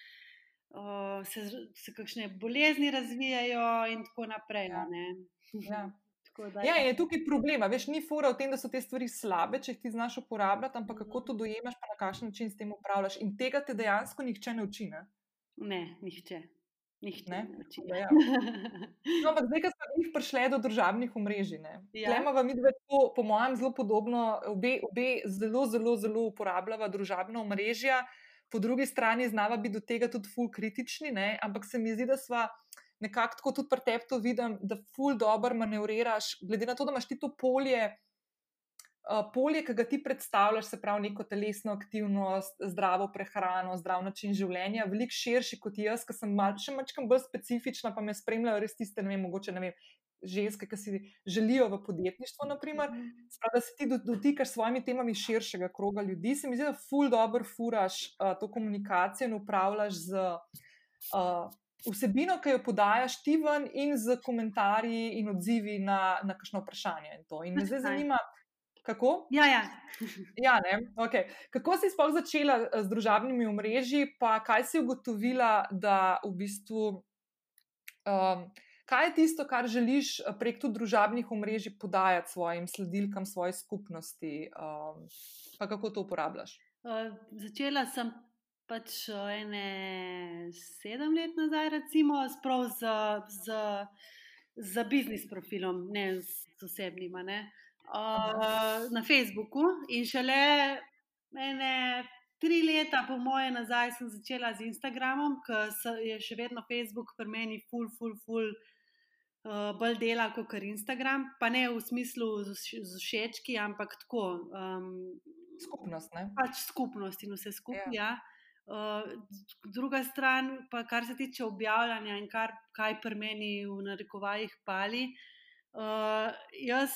Speaker 2: Uh, se, se kakšne bolezni razvijajo, in tako naprej. Ja.
Speaker 1: Ja. Da, ja, je tukaj problem. Veš, ni fura v tem, da so te stvari slabe, če jih ti znaš uporabljati, ampak kako to dojemaš, pa na kakšen način s tem upravljaš. In tega te dejansko nihče ne uči. Ne,
Speaker 2: ne nihče. Nihče
Speaker 1: ne uči. Ja. No, ampak zdaj, ko smo jih prišli do državnih omrežij, ja. imamo mi dve, to, po mojem, zelo podobno, obe, obe zelo, zelo, zelo uporabljava družabna omrežja, po drugi strani znava biti do tega tudi ful kritični, ne? ampak se mi zdi, da smo nekako tako tudi pri tebi to vidim, da ful dobro manevriraš, glede na to, da imaš ti to polje. Polje, ki ga ti predstavljaš, se pravi, neko telesno aktivnost, zdravo prehrano, zdrav način življenja, veliko širši kot jaz, ki sem mal, še malo bolj specifična, pa me spremljajo res tiste, ne vem, mogoče ne vem, ženske, ki si želijo v podjetništvu. Naprimer, sprav, da se ti dotikaš s svojimi temami širšega kroga ljudi, se mi zdi, da ful dobro furaš uh, to komunikacijo in upravljaš z. Uh, vsebino, ki jo podajaš ti ven, in z komentarji in odzivi na, na kakšno vprašanje. In, in me zdaj zanima, kako?
Speaker 2: Ja, ja.
Speaker 1: ja okay. Kako si sploh začela eh, z družabnimi omrežji, pa kaj si ugotovila, da v bistvu. Um, Kaj je tisto, kar želiš eh, prek tu družabnih omrežij podajati svojim sledilkam, svoje skupnosti, um, pa kako to uporabljaš?
Speaker 2: Uh, začela sem pač ene sedem let nazaj, recimo, sprav z, z, z biznis profilom, ne z osebnim, ne, uh, na Facebooku. In šele ene tri leta, po moje, nazaj sem začela z Instagramom, ker je še vedno Facebook pri meni full, full, full. Uh, bolj dela kot Instagram, pa ne v smislu z všečki, ampak tako. Um,
Speaker 1: skupnost. Ne?
Speaker 2: Pač skupnost in vse skupaj. Ja. Ja. Uh, druga stran, pa kar se tiče objavljanja in kar, kaj pri meni v narekovajih pali, uh, jaz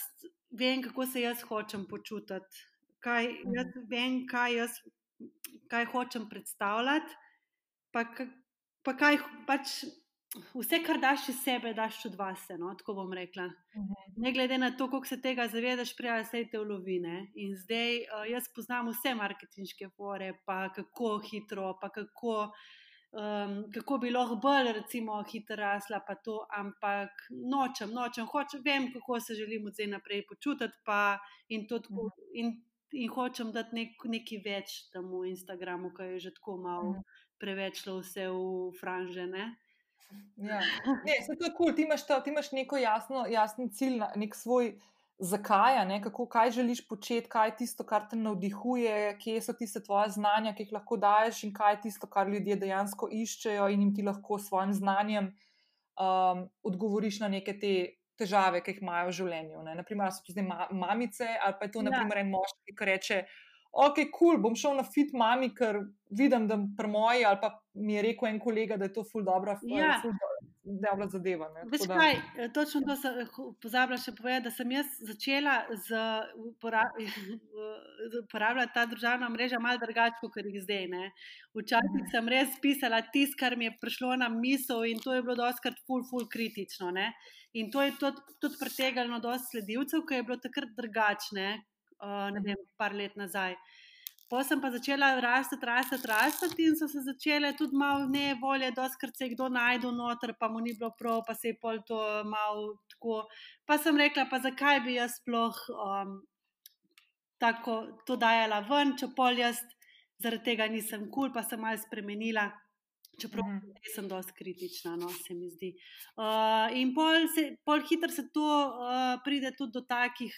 Speaker 2: vem, kako se jaz hočem počutiti, kaj, jaz vem, kaj, jaz, kaj hočem predstavljati, pa, pa kaj pač vse, kar daš iz sebe, daš od vas, no, tako bom rekla. Mhm. Ne glede na to, koliko se tega zavedaš, prej se te ulovine. In zdaj uh, jaz poznam vse marketinške fore, pa kako hitro, pa kako um, kako bi lahko bolj, recimo, hitro rasla, pa to, ampak nočem, nočem, hočem, vem, kako se želim od zdaj naprej počutiti, pa in to tako. In, In hočem dati nek, nekaj več temu Instagramu, ki je že tako malo mm. preveč vse v franžene.
Speaker 1: Ja. Ne, se to je kul, cool. ti, ti imaš neko jasno, jasen cilj, nek svoj zakaj, ne, kako, kaj želiš početi, kaj je tisto, kar te navdihuje, kje so tiste tvoje znanja, ki jih lahko daješ, in kaj je tisto, kar ljudje dejansko iščejo, in jim ti lahko s svojim znanjem um, odgovoriš na neke te težave, ki jih imajo v življenju. Ne. Naprimer, so to zdaj ma mamice, ali pa je to ja. naprimer, en moški, ki reče ok, kul, cool, bom šel na fit mami, ker vidim, da pri moji ali pa mi je rekel en kolega, da je to ful dobro,
Speaker 2: ja.
Speaker 1: ful dobro zadeva.
Speaker 2: Veš kaj, eh, točno to sem eh, pozabila še povedati, da sem jaz začela z uporabljati ta državna mreža malo drugače, kot jih zdaj. Ne. Včasih sem res pisala tisto, kar mi je prišlo na misel in to je bilo doskrat ful, ful kritično. Ne. In to je tudi, tudi pretegnilo dosti sledilcev, ki je bilo takrat drugačne, ne vem, par let nazaj. Potem sem pa začela rasti, rasti, rasti in so se začele tudi malo ne volje, da se kdo najde noter, pa mu ni bilo prav, pa se je pol to malo tako. Pa sem rekla, pa zakaj bi jaz sploh um, tako to dajala ven, če pol jaz zaradi tega nisem kul, cool, pa sem malo spremenila. Čeprav mm sem dosti kritična, no, se mi zdi. Uh, in pol, se, pol hitro se to uh, pride tudi do takih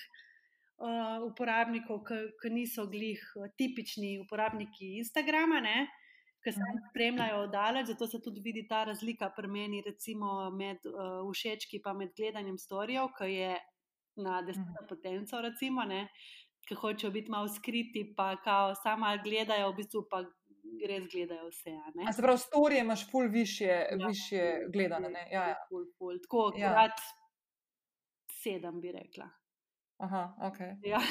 Speaker 2: uh, uporabnikov, ki niso glih uh, tipični uporabniki Instagrama, ki se jih mhm. spremljajo oddalječ, zato se tudi vidi ta razlika pri meni, recimo med uh, všečki in med gledanjem storijev, ki je na deseto mhm. potenco, recimo, ki hočejo biti malo skriti, pa kao sama gledajo, v bistvu pa. Res gledajo vse.
Speaker 1: Se pravi, storije imaš pol više, ja, više gledane. Ja, ja.
Speaker 2: Pol, pol. Tako, ja. sedem bi rekla.
Speaker 1: Aha, ok.
Speaker 2: Ja.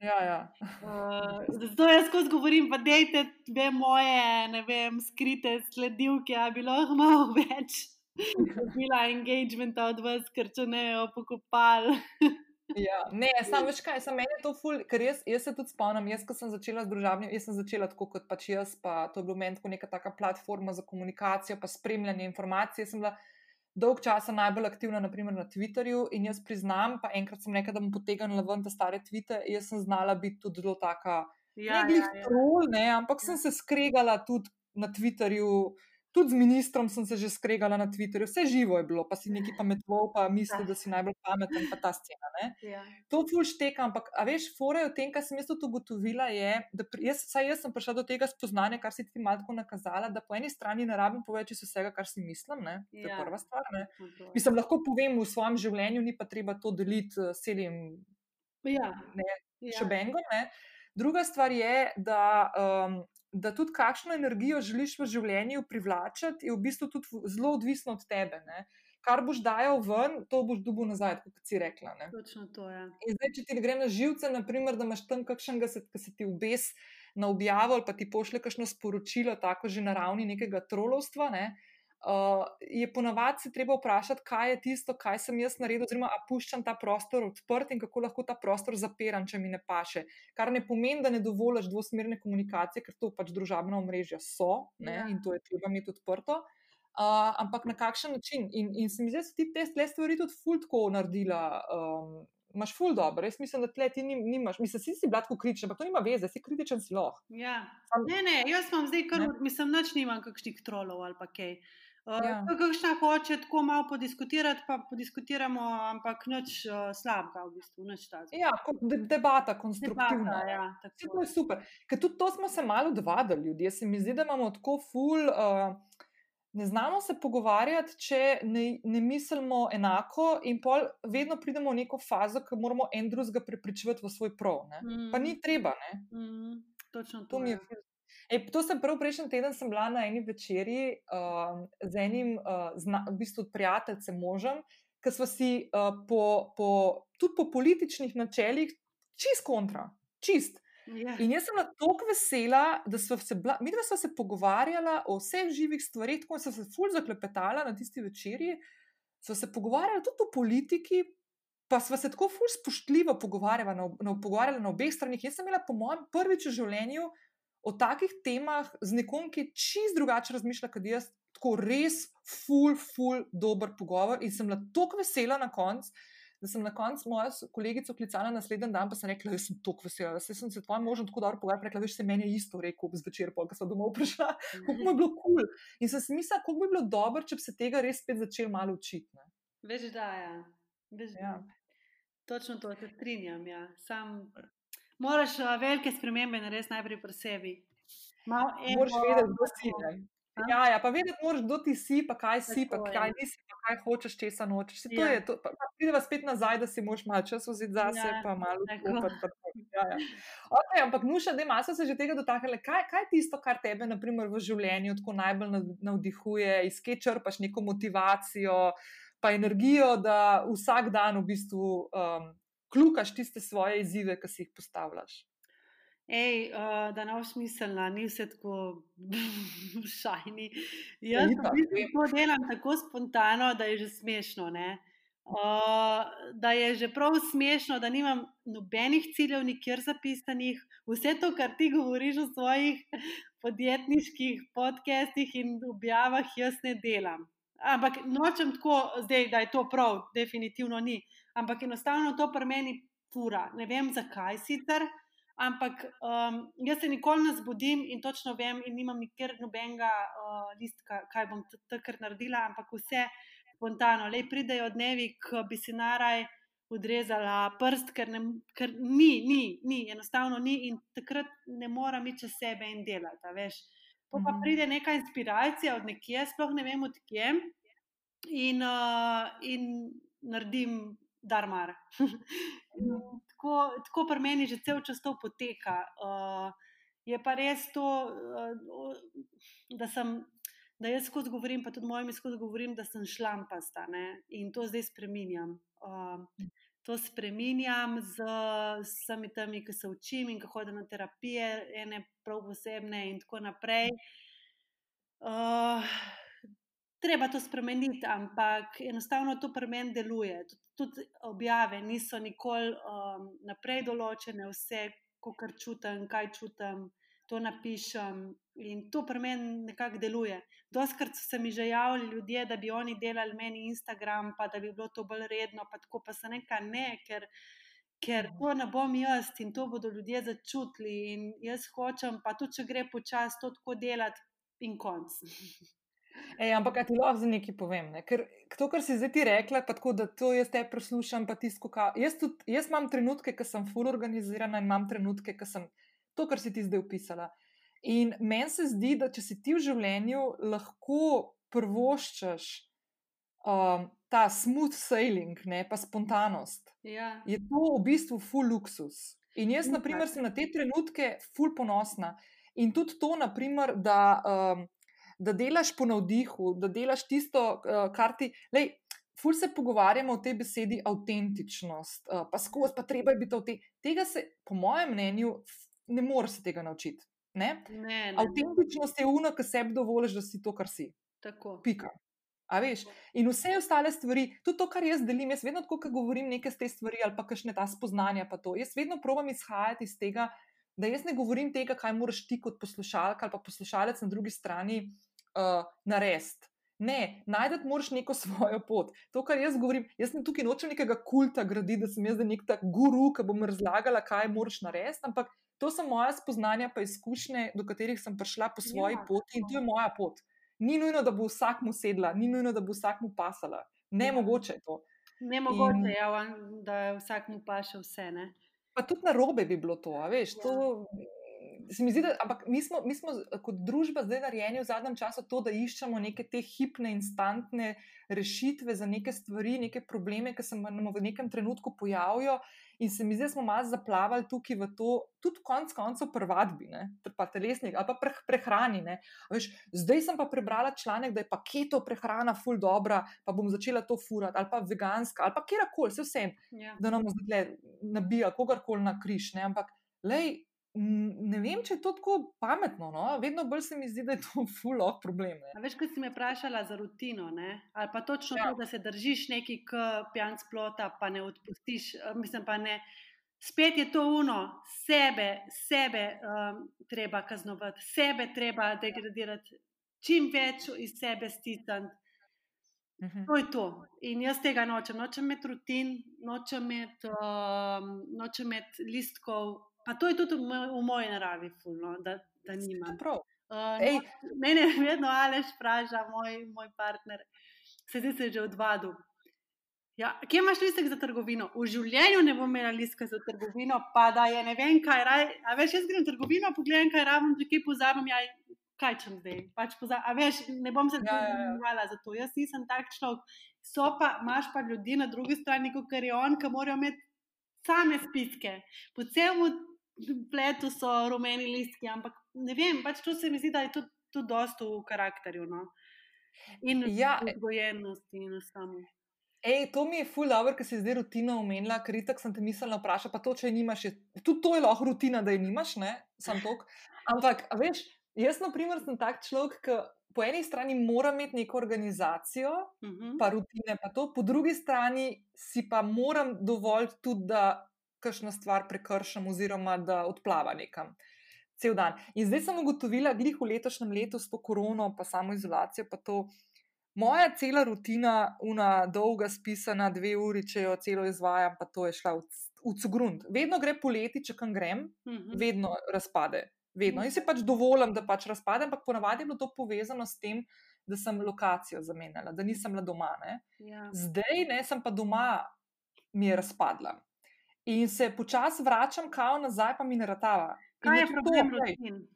Speaker 1: Ja, ja.
Speaker 2: uh, zato jaz skozi govorim, pa dejte dve moje, ne vem, skrite sledilke, a bi lahko malo več bila engagementa od vas, ker če ne jo pokopali.
Speaker 1: Ja, ne, samo več kaj, samo meni je to ful, ker jaz, jaz se tudi spomnim, jaz, ko sem začela z družabnim, jaz sem začela tako kot pač jaz, pa to je bilo meni tako neka taka platforma za komunikacijo, pa spremljanje informacij, jaz sem bila dolg časa najbolj aktivna, naprimer na Twitterju. In jaz priznam, pa enkrat sem rekel, da bom potegnila ven te stare tvite, jaz sem znala biti tudi zelo taka. Ja, ne, ja, ja. Trol, ne, ampak ja. sem se skregala tudi na Twitterju, tudi z ministrom sem se že skregala na Twitterju, vse živo je bilo, pa si neki pametlo, pa misli, da si najbolj pameten, pa ta scena.
Speaker 2: Ja.
Speaker 1: To ful šteka, ampak, a veš, fore o tem, kar sem jaz tudi ugotovila, je, da jaz, jaz sem prišla do tega spoznanja, kar si ti malo tako nakazala, da po eni strani ne rabim povedati vsega, kar si mislim, ne? to je ja. prva stvar. Mislim, lahko povem v svojem življenju, ni pa treba to deliti s celim
Speaker 2: ja.
Speaker 1: ja. šebengom. Druga stvar je, da um, da tudi kakšno energijo želiš v življenju privlačiti, je v bistvu tudi zelo odvisno od tebe. Ne? Kar boš dajal ven, to boš dubu nazaj, kot si rekla. Ne?
Speaker 2: Točno to je.
Speaker 1: Ja. Zdaj, če ti gre na živce, naprimer, da imaš tam kakšnega, ki se ti obes na objavo ali pa ti pošle kakšno sporočilo, tako že na ravni nekega trolovstva. Ne? Uh, je ponovadi se treba vprašati, kaj je tisto, kaj sem jaz naredil, oziroma ali puščam ta prostor odprt in kako lahko ta prostor zapiram, če mi ne paše. Kar ne pomeni, da ne dovoliš dvosmerne komunikacije, ker to pač družabna omrežja so ne, ja. in to je treba imeti odprto. Uh, ampak na kakšen način? In, in se mi zdi, da si ti te stvari tudi fultko naredila. Um, Máš ful dobro, jaz mislim, da tle ti nimaš, mislim, si si blatko kritičen, ampak to nima veze, si kritičen si lahko.
Speaker 2: Ja. Ne, ne, jaz imam zdaj kar, ne. mislim, noč nimam kakšnih trolov ali pa kaj. Ja. Kakšna hoče tako malo podiskutirati, pa podiskutiramo, ampak nič uh, slabega, v bistvu, nič takega.
Speaker 1: Ja, de debata, konstruktivna.
Speaker 2: Debata, ja,
Speaker 1: to je super. Ker tudi to smo se malo odvadili, ljudje. Se mi zdi, da imamo tako ful. Uh, ne znamo se pogovarjati, če ne, ne mislimo enako, in pol vedno pridemo v neko fazo, ki moramo en drugega prepričati v svoj prav. Mm. Pa ni treba.
Speaker 2: Mm. Točno
Speaker 1: to. to mi je. E, to sem prvi prejšnji teden bila na eni večerji uh, z enim, uh, zna, v bistvu, prijateljem, možem, ki smo si uh, po, po, tudi po političnih načelih čist kontra, čist.
Speaker 2: Yeah.
Speaker 1: Ja. In jaz sem tako vesela, da smo se, mi dva smo se pogovarjala o vseh živih stvarih, tako smo se fulj zaklepetala na tisti večerji. Smo se pogovarjali tudi o politiki, pa smo se tako fulj spoštljivo pogovarjali na, na, na obeh stranih. Jaz sem imela, po mojem, prvič v življenju o takih temah z nekom, ki čist drugače razmišlja kot jaz, tako res, ful, ful, dober pogovor. In sem bila tako vesela na koncu, da sem na koncu mojo kolegico klicala naslednji dan, pa sem rekla, da sem tako vesela, da sem se tvoj možen tako dobro pogovarjala. Rekla, veš, se meni je isto rekel zvečer, ko sem domov prišla, kako mi je bilo kul. Cool. In sem si mislila, kako bi bilo dobro, če bi se tega res spet začel malo učiti. Ne?
Speaker 2: Veš, da je. Ja. Veš, ja. Točno to, te strinjam. Ja. Sam moraš velike spremembe narediti najprej pri sebi.
Speaker 1: Moraš vedeti, kdo si. Ja, ja, pa vedeti moraš, kdo ti si, pa kaj si, pa kaj nisi, pa kaj hočeš, če se nočeš. Se, ja. to pa, pa prideva spet nazaj, da si moš malo časa vzeti zase, ja, pa malo upati. Ja, ja. okay, ampak, nuša, da imaš se že tega dotaknili. Kaj, kaj je tisto, kar tebe naprimer, v življenju tako najbolj navdihuje, iz kje črpaš neko motivacijo, pa energijo, da vsak dan v bistvu um, klukaš tiste svoje izzive, ki si jih postavljaš.
Speaker 2: Ej, uh, da ne bo smiselna, ni vse tako šajni. Jaz to delam tako spontano, da je že smešno. Uh, da je že prav smešno, da nimam nobenih ciljev, nikjer zapisanih. Vse to, kar ti govoriš v svojih podjetniških podcestih in objavah, jaz ne delam. Ampak nočem tako, zdaj, da je to prav, definitivno ni. Ampak enostavno to pri meni fura. Ne vem, zakaj sicer. Ampak um, jaz se nikoli ne zbudim in točno vem, in nimam nikjer nobenega uh, listka, kaj bom takrat naredila, ampak vse spontano. Le pridejo dnevi, ko bi si naraj odrezala prst, ker, ne, ker ni, ni, ni, enostavno ni in takrat ne moram iti čez sebe in delati. Veš. Pa, pa mhm. pride neka inspiracija od nekje, sploh ne vem odkje, in, uh, in naredim darmar. tako, tako pri meni že cel čas to poteka. Uh, je pa res to, uh, da sem. Da jaz skozi govorim, pa tudi mojim skozi govorim, da sem šlampasta ne? in to zdaj spremenjam. Uh, to spremenjam z vsemi temi, ki se učim in ki hodim na terapije, ene prav posebne in tako naprej. Uh, treba to spremeniti, ampak enostavno to pri meni deluje. Tud, tudi objave niso nikoli um, naprej določene, vse, kar čutim, kaj čutim, to napišem in to pri meni nekako deluje. Doskrat so se mi že javljali ljudje, da bi oni delali meni Instagram, pa da bi bilo to bolj redno, pa tako pa se nekaj ne, ker. Ker to ne bom jaz in to bodo ljudje začutili, in jaz hočem, pa tudi če gre počasi, to tako delati, in konc.
Speaker 1: Ej, ampak ti lahko za nekaj povem. Ne? Ker to, kar si zdaj ti rekla, tako, da to jaz te poslušam, pa ti skoka. Jaz, jaz imam trenutke, ki sem full organizirana in imam trenutke, ki sem to, kar si ti zdaj opisala. In meni se zdi, da če si ti v življenju lahko prvoščaš um, ta smooth sailing, ne pa spontanost,
Speaker 2: ja.
Speaker 1: je to v bistvu full luksus. In jaz, na primer, sem na te trenutke full ponosna. In tudi to, naprimer, da. Um, da delaš po navdihu, da delaš tisto, eh, kar ti. Lej, Ful se pogovarjamo o tej besedi avtentičnost, eh, pa skozi, pa treba je biti avtentičen. Tega se, po mojem mnenju, ne moreš se tega naučiti. Ne?
Speaker 2: Ne, ne.
Speaker 1: Avtentičnost je uno, ki sebi dovoliš, da si to, kar si.
Speaker 2: Tako.
Speaker 1: Pika. A veš? In vse ostale stvari, tudi to, kar jaz delim, jaz vedno, ko govorim nekaj z te stvari ali pa kakšne ta spoznanja, pa to, jaz vedno probujem izhajati iz tega, da jaz ne govorim tega, kaj moraš ti kot poslušalka ali pa poslušalec na drugi strani uh, narediti. Ne, najdete moraš neko svojo pot. To, kar jaz govorim, jaz ne tukaj nočem nekega kulta graditi, da sem jaz nek tak guru, ki bom razlagala, kaj moraš narediti, ampak to so moja spoznanja, pa izkušnje, do katerih sem prišla po svoji ja, poti in to je moja pot. Ni nujno, da bo vsak mu sedla, ni nujno, da bo vsak mu pasala. Ne ja. mogoče je to.
Speaker 2: Ne mogoče je, ja, da vsak mu paše vse. Ne?
Speaker 1: Pa tudi na robe bi bilo to, veš. Ja. To, se mi zdi, da ampak mi smo, mi smo kot družba zdaj narejeni v zadnjem času to, da iščemo neke te hipne, instantne rešitve za neke stvari, neke probleme, ki se nam v nekem trenutku pojavijo. In se mi zdi, da smo malo zaplavali tukaj v to, tudi konec koncev, prvadbi, pa telesnik ali pa prehrani. Veš, zdaj sem pa prebrala članek, da je pa keto prehrana ful dobra, pa bom začela to furati, ali pa veganska, ali pa kjerkoli, vse vsem, ja. da nam zdaj nabija kogarkoli na križ. Ne? Ampak, lej, Ne vem, če je to tako pametno. No? Vedno bolj se mi zdi, da je to fulo problem.
Speaker 2: Veš, kot si me vprašala za rutino, ne? ali pa točno ja. to, da se držiš neki pijanc plota, pa ne odpustiš, mislim pa ne. spet je to uno, sebe, sebe um, treba kaznovati, sebe treba degradirati, čim več iz sebe stisniti.
Speaker 1: Mhm.
Speaker 2: To je to. In jaz tega nočem. Nočem imeti rutin, nočem imeti, um, nočem imeti listkov. Pa to je tudi v, moj, v moji naravi, fulno, da, da nimam.
Speaker 1: Prav.
Speaker 2: Uh,
Speaker 1: Ej.
Speaker 2: no, mene vedno Aleš vpraša, moj, moj partner, se zdaj se že odvadil. Ja, kje imaš listek za trgovino? V življenju ne bom imela listka za trgovino, pa da je ne vem, kaj raj. A veš, jaz grem v trgovino, pogledam, kaj rabim, če kaj pozabim, ja, kaj čem zdaj. Pač pozab, a veš, ne bom se
Speaker 1: Ja, ja, ja.
Speaker 2: zanimala za to. Jaz nisem tak človek. So pa, imaš pa ljudi na drugi strani, kot je on, ki morajo imeti same spiske. Po celem pletu so rumeni listki, ampak ne vem, pač to se mi zdi, da je tudi, tudi dosto v karakterju. No? In
Speaker 1: Ja,
Speaker 2: v vzgojenosti in samo.
Speaker 1: Ej, to mi je ful dobro, ker si zdaj rutina omenila, ker itak sem te mislila vprašati, pa to, če je nimaš, je, tudi to je lahko rutina, da je nimaš, ne, sam tok. Ampak, veš, jaz, na primer, sem tak človek, ki po eni strani mora imeti neko organizacijo,
Speaker 2: Uh -huh.
Speaker 1: pa rutine, pa to, po drugi strani si pa moram dovolj tudi, da kakšno stvar prekršam, oziroma da odplava nekam. Cel dan. In zdaj sem ugotovila, glih v letošnjem letu s to korono, pa samo izolacijo, pa to. Moja cela rutina, una dolga, spisana, dve uri, če jo celo izvajam, pa to je šla v, v cugrunt. Vedno gre poleti, če kam grem,
Speaker 2: Uh -huh.
Speaker 1: vedno razpade. Vedno. In si pač dovolim, da pač razpade, ampak ponavadi je bilo to povezano s tem, da sem lokacijo zamenjala, da nisem bila doma. Ne.
Speaker 2: Ja.
Speaker 1: Zdaj ne, sem pa doma, mi je razpadla. In se počasi vračam, kao nazaj, pa mi ne ratava.
Speaker 2: Kaj je
Speaker 1: tudi
Speaker 2: problem
Speaker 1: to,
Speaker 2: rutin?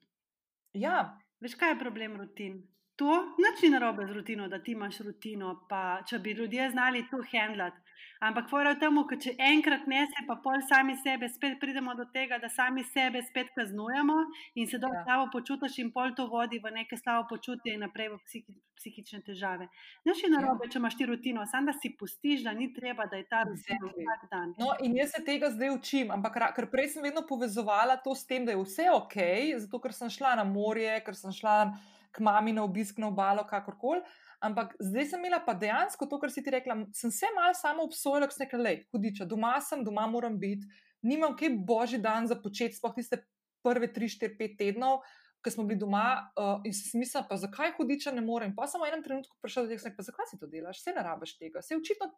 Speaker 1: Ja,
Speaker 2: Veš, kaj je problem rutin? To nič ni narobe z rutino, da ti imaš rutino, pa če bi ljudje znali to handlati. Ampak fora v tem, ker če enkrat ne se, pa pol sami sebe, spet pridemo do tega, da sami sebe spet kaznujemo in se dobro
Speaker 1: Ja.
Speaker 2: slabo počutiš, in pol to vodi v neke slabo počutje in naprej v psihi, psihične težave. Nič ni narobe, če imaš ti rutino, samo da si pustiš, da ni treba, da je ta rutina vsak dan.
Speaker 1: No, in jaz se tega zdaj učim, ampak ker prej sem vedno povezovala to s tem, da je vse ok, zato ker sem šla na morje, ker sem šla k mami na obisk na obalo, kakorkoli. Ampak zdaj sem imela pa dejansko to, kar si ti rekla. Sem se malo samo obsojala, ker sem rekla, le, hudiča, doma sem, doma moram biti, nimam kaj božji dan za početi, sploh tiste prve tri, štiri, pet tednov. Ko smo bili doma, uh, in sem mislila, pa zakaj hudiča ne morem. Pa sem v enem trenutku prišla do tega, da sem rekla, pa zakaj si to delaš, vse ne rabiš tega, vse očitno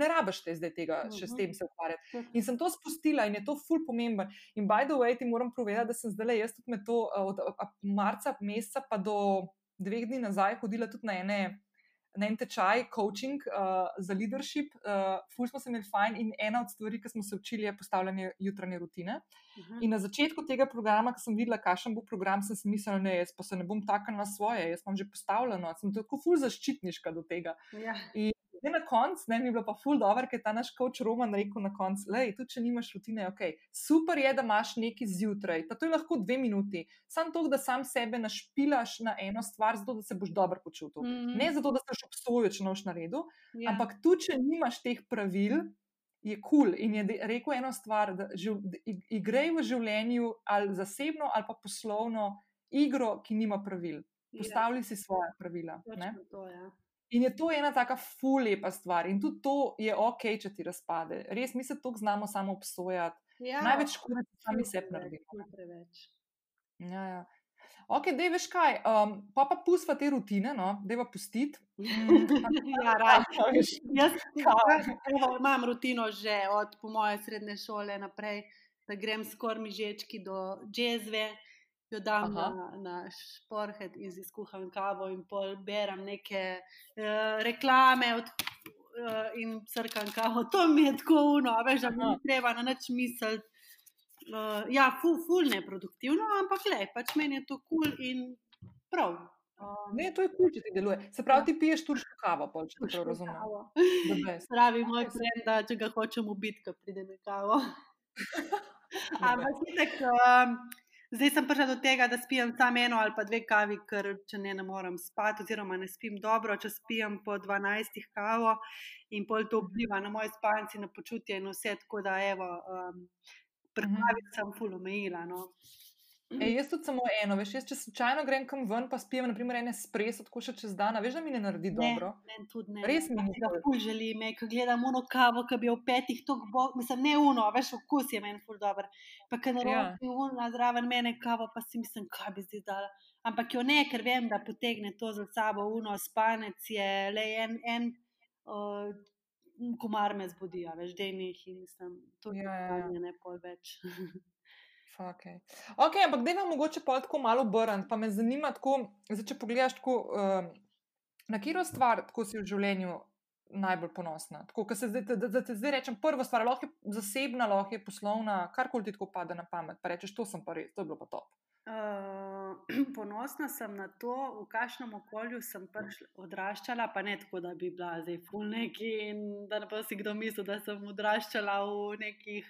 Speaker 1: ne rabiš te zdaj tega, še s
Speaker 2: Mhm.
Speaker 1: tem se ukvarjati. In sem to spustila in je to ful pomemben. In by the way, ti moram povedati, da sem zdaj jaz tudi med to uh, od uh, marca meseca pa do dveh dni nazaj hodila tudi na ene. Na en tečaj, coaching uh, za leadership, uh, ful smo se imeli fajn, in ena od stvari, ki smo se učili, je postavljanje jutranje rutine.
Speaker 2: Mhm.
Speaker 1: In na začetku tega programa, ko sem videla, kakšen bo program, sem si mislila, ne, jaz pa se ne bom taknila na svoje, jaz imam že postavljeno, sem tako ful zaščitniška do tega.
Speaker 2: Ja.
Speaker 1: Zdaj na koncu, ne, mi je bilo pa ful dobro, ker je ta naš coach Roman rekel na koncu, lej, tudi če nimaš rutine, ok, super je, da imaš nekaj zjutraj, pa to je lahko dve minuti, sam to, da sam sebe našpilaš na eno stvar, zato da se boš dobro počutil.
Speaker 2: Mhm.
Speaker 1: Ne zato, da se boš obsojil, če noš na redu,
Speaker 2: Ja.
Speaker 1: ampak tudi, če nimaš teh pravil, je kul. Cool. In je rekel eno stvar, da živ, da ig- igraj v življenju ali zasebno ali pa poslovno igro, ki nima pravil.
Speaker 2: Ja,
Speaker 1: Postavljaj si svoje pravila. Ne?
Speaker 2: to, ja.
Speaker 1: In je to ena taka ful lepa stvar. In tudi to je ok, če ti razpade. Res mi se to znamo samo obsojati.
Speaker 2: Ja,
Speaker 1: Največ škode ti sami sebi naredimo. Ja, ja. Ok, da veš kaj, um, pa pa pustva te rutine, no, da je pustiti. Mm,
Speaker 2: Ja, raj.
Speaker 1: a veš,
Speaker 2: Jaz evo, imam rutino že od po moje srednje šole naprej, da grem skoraj mižečki do džezve, jo dam
Speaker 1: Aha.
Speaker 2: na, na šporhet in si skuham kavo in pol berem neke uh, reklame od, uh, in srkam kavo. To mi je tako uno, veš, da mi treba na nič misliti. Uh, ja, ful, ful neproduktivno, ampak le, pač meni je to kul cool in prav. Um,
Speaker 1: Ne, to je kul, če ti deluje. Se pravi, ti piješ turško kavo, pol, če prav razumem.
Speaker 2: Pravi moj prijatelj, da če ga hočem ubiti, ko pride na kavo. Ampak itak, um, zdaj sem prišla do tega, da spijem samo eno ali pa dve kavi, ker če ne, ne morem spati, oziroma ne spim dobro, če spijem po 12 kavo in pol to vpliva na moj spanci, na počutje in vse, tako da evo, um,
Speaker 1: Mhm.
Speaker 2: kavi sem ful omejila. No.
Speaker 1: E, jaz tudi samo eno, veš, jaz, če slučajno grem kam ven, pa spijem, naprimer, ene spres, tako še čez dan, veš, da mi ne naredi
Speaker 2: Ne,
Speaker 1: dobro.
Speaker 2: meni tudi ne.
Speaker 1: Res mi ni
Speaker 2: Da, ful želim, ko gledam uno kavo, ki bi v petih tok bo, mislim, ne uno, veš, okus je meni ful dober. Pa ker
Speaker 1: Ja.
Speaker 2: naroči ja. uno zraven mene kavo, pa si mislim, kaj bi zdaj dala. Ampak jo ne, ker vem, da potegne to za sabo uno, spanec je le en, en uh, komar me zbudi, veš, dejnih in mislim, to je
Speaker 1: ja, ja. ja.
Speaker 2: ne pol več.
Speaker 1: Okay. ok, ampak da vam mogoče pol tako malo obrniti, pa me zanima, tako, zdaj, če pogledaš, tako, um, na katero stvar tako si v življenju najbolj ponosna. Tako, ko se zdaj, da, da te zdaj rečem, prva stvar, lahko je zasebna, lahko je poslovna, karkoli ti tako pade na pamet, pa rečeš, to sem pa res, to je bilo pa top.
Speaker 2: Uh, ponosna sem na to, v kakšnem okolju sem pač odraščala, pa ne tako, da bi bila zdaj fulniki in da ne bo si kdo mislil, da sem odraščala v nekih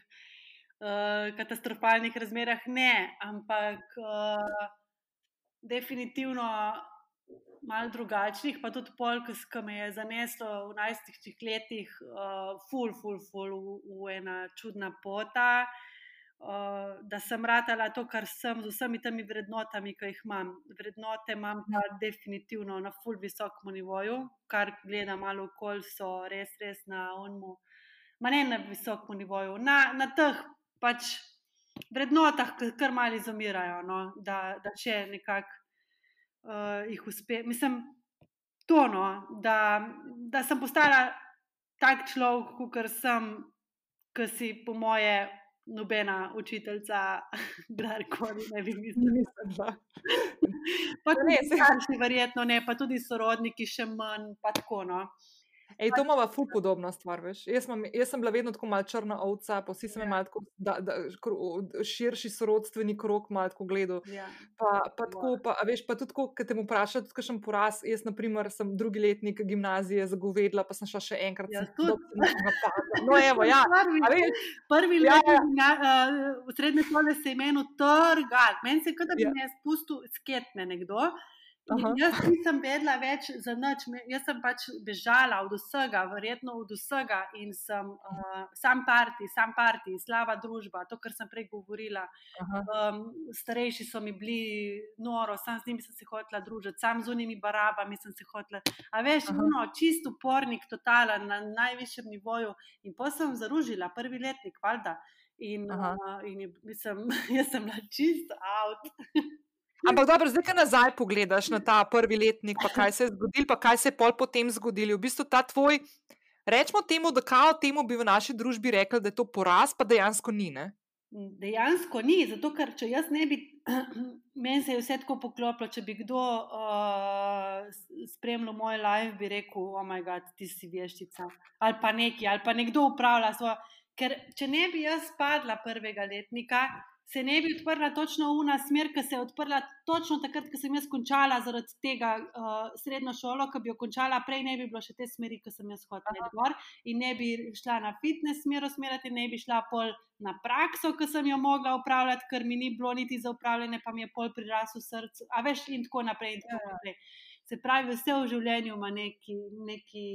Speaker 2: uh, katastrofalnih razmerah. Ne, ampak uh, definitivno malo drugačnih, pa tudi pol, ki me je zaneslo v najstih letih, uh, ful, ful, ful v, v ena čudna pota. Uh, da sem ratala to, kar sem, z vsemi temi vrednotami, ki jih imam. Vrednote imam pa definitivno na full visokem nivoju, kar gledam malo okolj, so res, res na onmu, ma ne na visokem nivoju, na, na teh pač vrednotah, kar mali zamirajo, no? da, da še nekako uh, jih uspe. Mislim, to, no? da, da sem postala tak človek, kot sem, ki si po moje nobena učiteljica, kdorkoli ne bi mislila. Pa
Speaker 1: Ne,
Speaker 2: tudi
Speaker 1: saj-
Speaker 2: starši, verjetno ne, pa tudi sorodniki, še manj, pa tako. No.
Speaker 1: Ej, to ima ful podobna stvar, veš. Jaz, imam, jaz sem bila vedno tako malo črna ovca, pa vsi so me
Speaker 2: Ja.
Speaker 1: malo tako, da, da, širši sorodstveni krok malo tako gledal.
Speaker 2: Ja.
Speaker 1: Pa, pa tako, pa, veš, pa tudi, ko te mu vprašaš, tudi kakšen poraz. Jaz, na primer, sem drugi letnik gimnazije zagovedla, pa sem šla še enkrat.
Speaker 2: Ja,
Speaker 1: sem
Speaker 2: tudi.
Speaker 1: No, evo, ja.
Speaker 2: Prvi,
Speaker 1: veš,
Speaker 2: prvi
Speaker 1: Ja,
Speaker 2: let ja, uh, v srednje šole se je imenu trgal. Meni se je, kot da bi
Speaker 1: Ja.
Speaker 2: me spustil sketne nekdo.
Speaker 1: Aha.
Speaker 2: jaz nisem vedela več za nič, jaz sem pač bežala od vsega, verjetno od vsega in sem uh, sam parti, sam parti, slaba družba, to, kar sem prej govorila.
Speaker 1: Aha.
Speaker 2: Um, starejši so mi bili noro, sam z njimi sem se hotela družiti, sam z unimi barabami sem se hotela. A veš,
Speaker 1: Aha.
Speaker 2: no, čist upornik, totalen, na najvišjem nivoju. In pa sem zaružila, prvi letnik, valjda. In,
Speaker 1: Aha.
Speaker 2: uh, in je, mislim, jaz sem bila čist out.
Speaker 1: Ampak dobro, zdaj, ko nazaj pogledaš na ta prvi letnik, pa kaj se je zgodilo, pa kaj se je pol potem zgodilo. V bistvu ta tvoj, rečemo temu, da kao temu bi v naši družbi rekli, da je to poraz, pa dejansko ni. Ne?
Speaker 2: Dejansko ni, zato ker če jaz ne bi, meni se je vse tako poklopilo, če bi kdo uh, spremljal moj live, bi rekel, o moj bog, ti si veščica. Ali pa neki, ali pa nekdo upravlja svojo. Ker če ne bi jaz padla prvega letnika, se ne bi odprla točno una smer, ki se je odprla točno takrat, ko sem jaz končala zaradi tega uh, srednjo šolo, ki bi jo končala, prej ne bi bilo še te smeri, ki sem jaz hodila gor in ne bi šla na fitness smer usmerjati, ne bi šla pol na prakso, ki sem jo mogla upravljati, ker mi ni bilo niti za upravljanje, pa mi je pol prirasel srce, a veš in tako naprej. In tako naprej. Se pravi, vse v življenju ima neki, neki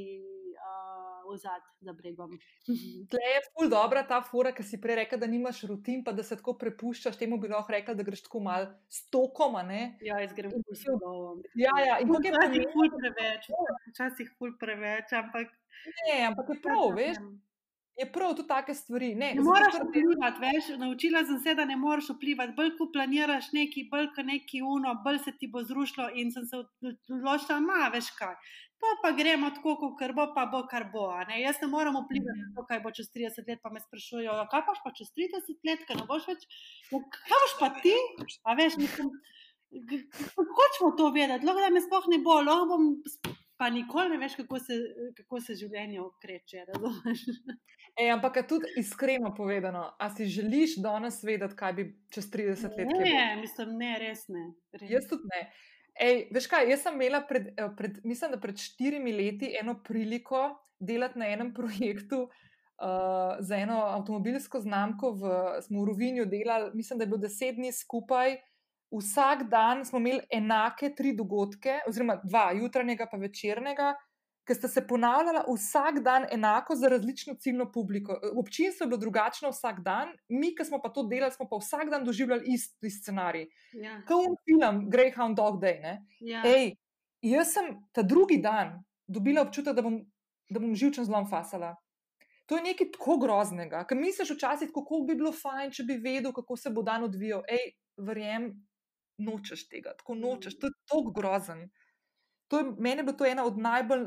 Speaker 2: uh, ozad za bregom.
Speaker 1: Tle je ful dobra ta fura, ki si prej rekel, da nimaš rutin, pa da se tako prepuščaš. Temu bi lahko rekla, da greš tako mal s tokom. ne?
Speaker 2: Ja, jaz grem ful s slovom.
Speaker 1: Ja, ja, in kako je
Speaker 2: Včasih
Speaker 1: pomembno,
Speaker 2: ful preveč, včasih ful preveč, ampak
Speaker 1: ne, ampak je prav, veš, je prav tudi take stvari. Ne,
Speaker 2: Ne
Speaker 1: ker-
Speaker 2: vplivati, veš, naučila sem se, da ne moreš vplivati. Bolj ko planiraš neki, bolj ko neki uno, bolj se ti bo zrušilo in sem se odločila, ma, veš kaj. Pa pa gremo tako, kot bo, pa bo, kar bo. Ne? Jaz ne morem vplivati na to, kaj bo čez 30 let, pa me sprašujejo, "Ja, kaj paš pa čez 30 let, kaj ne boš več. Ja, kaj boš pa ti? A veš, mislim, hočemo to vedeti, lahko da me sploh ne bo, lahko bom. Pa nikoli ne veš, kako se, kako se življenje okreče.
Speaker 1: Ej, ampak tudi iskreno povedano, a si želiš danes vedeti, kaj bi čez 30 let bilo?
Speaker 2: Ne, mislim, ne, res ne. Res.
Speaker 1: Jaz tudi ne. Ej, veš kaj, jaz sem imela pred, eh, pred, mislim, da pred štirimi leti eno priliko delati na enem projektu uh, za eno avtomobilsko znamko. V, smo v Rovinju delali, mislim, da je bilo deset dni skupaj. Vsak dan smo imeli enake tri dogodke, oziroma dva, jutranjega pa večernega, ker sta se ponavljala vsak dan enako za različno ciljno publiko. Občinstvo je bilo drugačno vsak dan, mi, ki smo pa to delali, smo pa vsak dan doživljali isti scenarij.
Speaker 2: Ja.
Speaker 1: Kot v filmu Greyhound Dog Day. ne.
Speaker 2: Ja.
Speaker 1: Ej, jaz sem ta drugi dan dobila občutek, da bom, da bom živčen zlom fasala. To je nekaj tako groznega, ker misliš včasih, kako bi bilo fajn, če bi vedel, kako se bo dan odvijal. Ej, verjem, nočeš tega, tako nočeš, to je tako grozen. To je, meni je bilo to ena od najbolj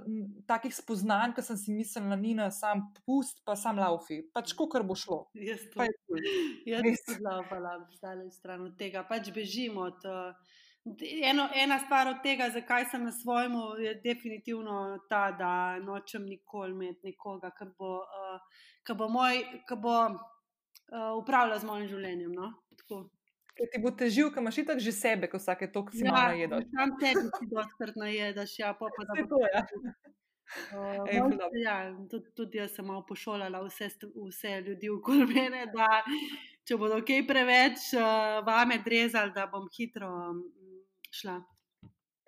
Speaker 1: takih spoznanj, ki sem si mislila, Nina, sam pust, pa sam laufi. Pač, kar bo šlo.
Speaker 2: Jaz tudi.
Speaker 1: je cool.
Speaker 2: Jaz
Speaker 1: Res.
Speaker 2: tudi laupala, zdaj stran od tega, pač bežimo od. Eno, ena stvar od tega, zakaj sem na svojemu, je definitivno ta, da nočem nikoli imeti nekoga, ki bo, uh, ki bo, moj, ki bo uh, upravljal z mojim življenjem. No? Tako.
Speaker 1: Ker ti bo težil, ker imaš itak že sebe, ko vsake toliko si malo jedeš.
Speaker 2: sam tebi si dostkrat najedeš, ja, pa pa da
Speaker 1: Vse
Speaker 2: bo
Speaker 1: to, ja.
Speaker 2: Uh,
Speaker 1: Ej,
Speaker 2: malo ja, tudi, tudi jaz sem malo pošolala vse, vse ljudi okoli mene, da če bodo kaj preveč uh, vame drezali, da bom hitro mm, šla.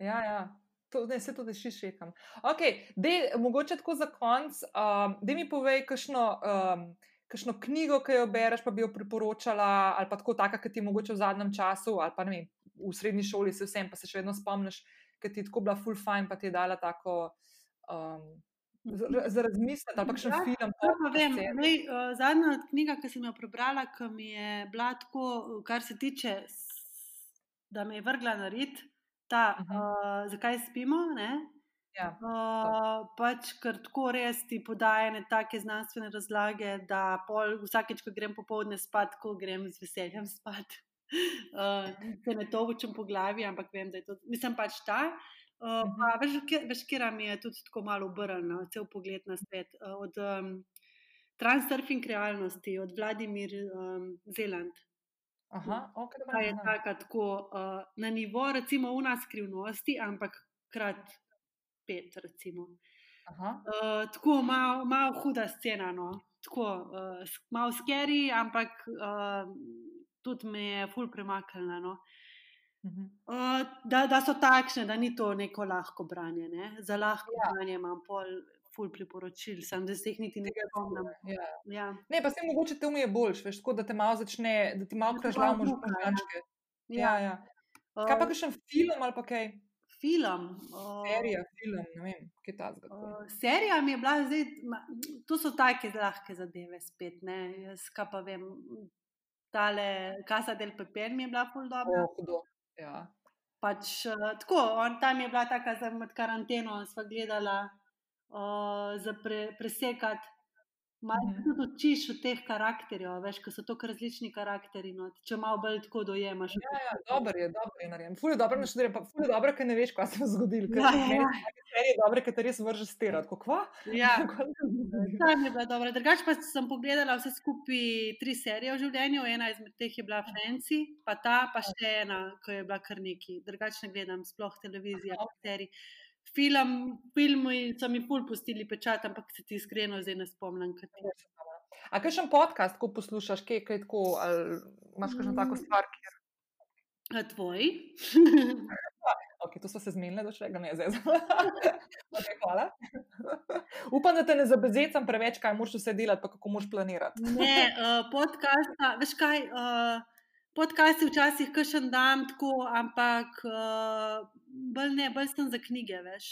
Speaker 1: Ja, ja. To, ne, se tudi še šekam. Okay, dej, mogoče tako za konc, um, da mi povej, kakšno, um, kakšno knjigo, ki jo bereš, pa bi jo priporočala, ali pa tako taka, ki ti je mogoče v zadnjem času, ali pa ne vem, v srednji šoli se vsem, pa se še vedno spomniš, ker ti je tako bila full fine, pa ti je dala tako um, za, za razmisliti, ali kakšen
Speaker 2: Ja,
Speaker 1: film.
Speaker 2: Ja, pa vem, lej, uh, zadnja knjiga, ki sem jo prebrala, ki mi je bila tako, kar se tiče, da me je vrgla na rit, ta, uh
Speaker 1: Mhm.
Speaker 2: -huh. uh, zakaj spimo. Ne?
Speaker 1: Ja.
Speaker 2: Uh, pač, ker tako res ti podaja ne take znanstvene razlage, da pol, vsakeč, ko grem popovdne spat, ko grem z veseljem spat. Uh, se ne to učim po glavi, ampak vem, da je to. Mislim pač ta. Uh,
Speaker 1: Mhm.
Speaker 2: pa, veš, veš, kera mi je tudi tako malo obrnjena, cel pogled na svet. Uh, od um, Transurfing realnosti, od Vladimir um, Zeland.
Speaker 1: Aha, ok, da
Speaker 2: Ta je taka tako uh, na nivo, recimo, una skrivnosti, ampak krat pet, recimo.
Speaker 1: Aha.
Speaker 2: Uh, tako malo mal huda scena, no. tako uh, malo skeri, ampak uh, tudi me je ful premaknila. No. Uh, da, da so takšne, da ni to neko lahko branje. Ne. Za lahko
Speaker 1: Ja.
Speaker 2: branje imam pol ful priporočil, sem da se jih niti ne spomnim.
Speaker 1: Ja.
Speaker 2: Ja.
Speaker 1: Ne, pa se mogoče te umije boljš, veš, tako da te malo začne, da ti malo
Speaker 2: te
Speaker 1: kražlja
Speaker 2: malo kuka, ja.
Speaker 1: možgančke. Ja,
Speaker 2: Ja.
Speaker 1: ja. Kaj pa
Speaker 2: Uh,
Speaker 1: kakšen film ali pa kaj?
Speaker 2: Film. Uh,
Speaker 1: Serija, film, ne vem, kaj ta zgodi.
Speaker 2: Uh, serija mi je bila zdaj, to so take lahke zadeve, spet ne. Jaz kaj pa vem, tale Casa del Papel mi je bila ful dobra.
Speaker 1: Oh, hudo. Ja.
Speaker 2: Pač uh, tako, on, tam je bila taka za med karanteno, sva gledala uh, za pre, presekati. Malo
Speaker 1: Mhm.
Speaker 2: se tudi učiš od teh karakterjev, veš, ker so to različni karakteri. No, če malo bolj tako dojemaš.
Speaker 1: Ja, ja, dober je, dober je narejen. Ful je dobro naštudiran, pa ful je dobro, ker ne veš, kaj se je zgodilo.
Speaker 2: Ja, ja.
Speaker 1: serije dobre, ker te res vrže stera. Tako, kva?
Speaker 2: Ja.
Speaker 1: Kaj se je
Speaker 2: bila dobra. Drugač pa sem pogledala vse skupaj tri serije v življenju, ena izmed teh je bila Fancy, pa ta, pa še ena, ki je bila kar neki. Drugač ne gledam sploh televizije, pa serij. Film, filmi so mi pol pustili pečat, ampak se ti iskreno zdaj ne spomnim.
Speaker 1: A kakšen podcast, ko poslušaš, kaj, kaj tako, ali imaš kakšno tako stvar, kjer
Speaker 2: A tvoj?
Speaker 1: Ok, to smo se zmenili, da še ga ne zdaj. okay, hvala. Upam, da te ne zabezecam preveč, kaj moraš vse delati, pa kako moraš planirati.
Speaker 2: ne, uh, podcasta, veš kaj. Uh, Podcasti včasih kašen dan tako, ampak uh, bolj ne, bolj sem za knjige, veš.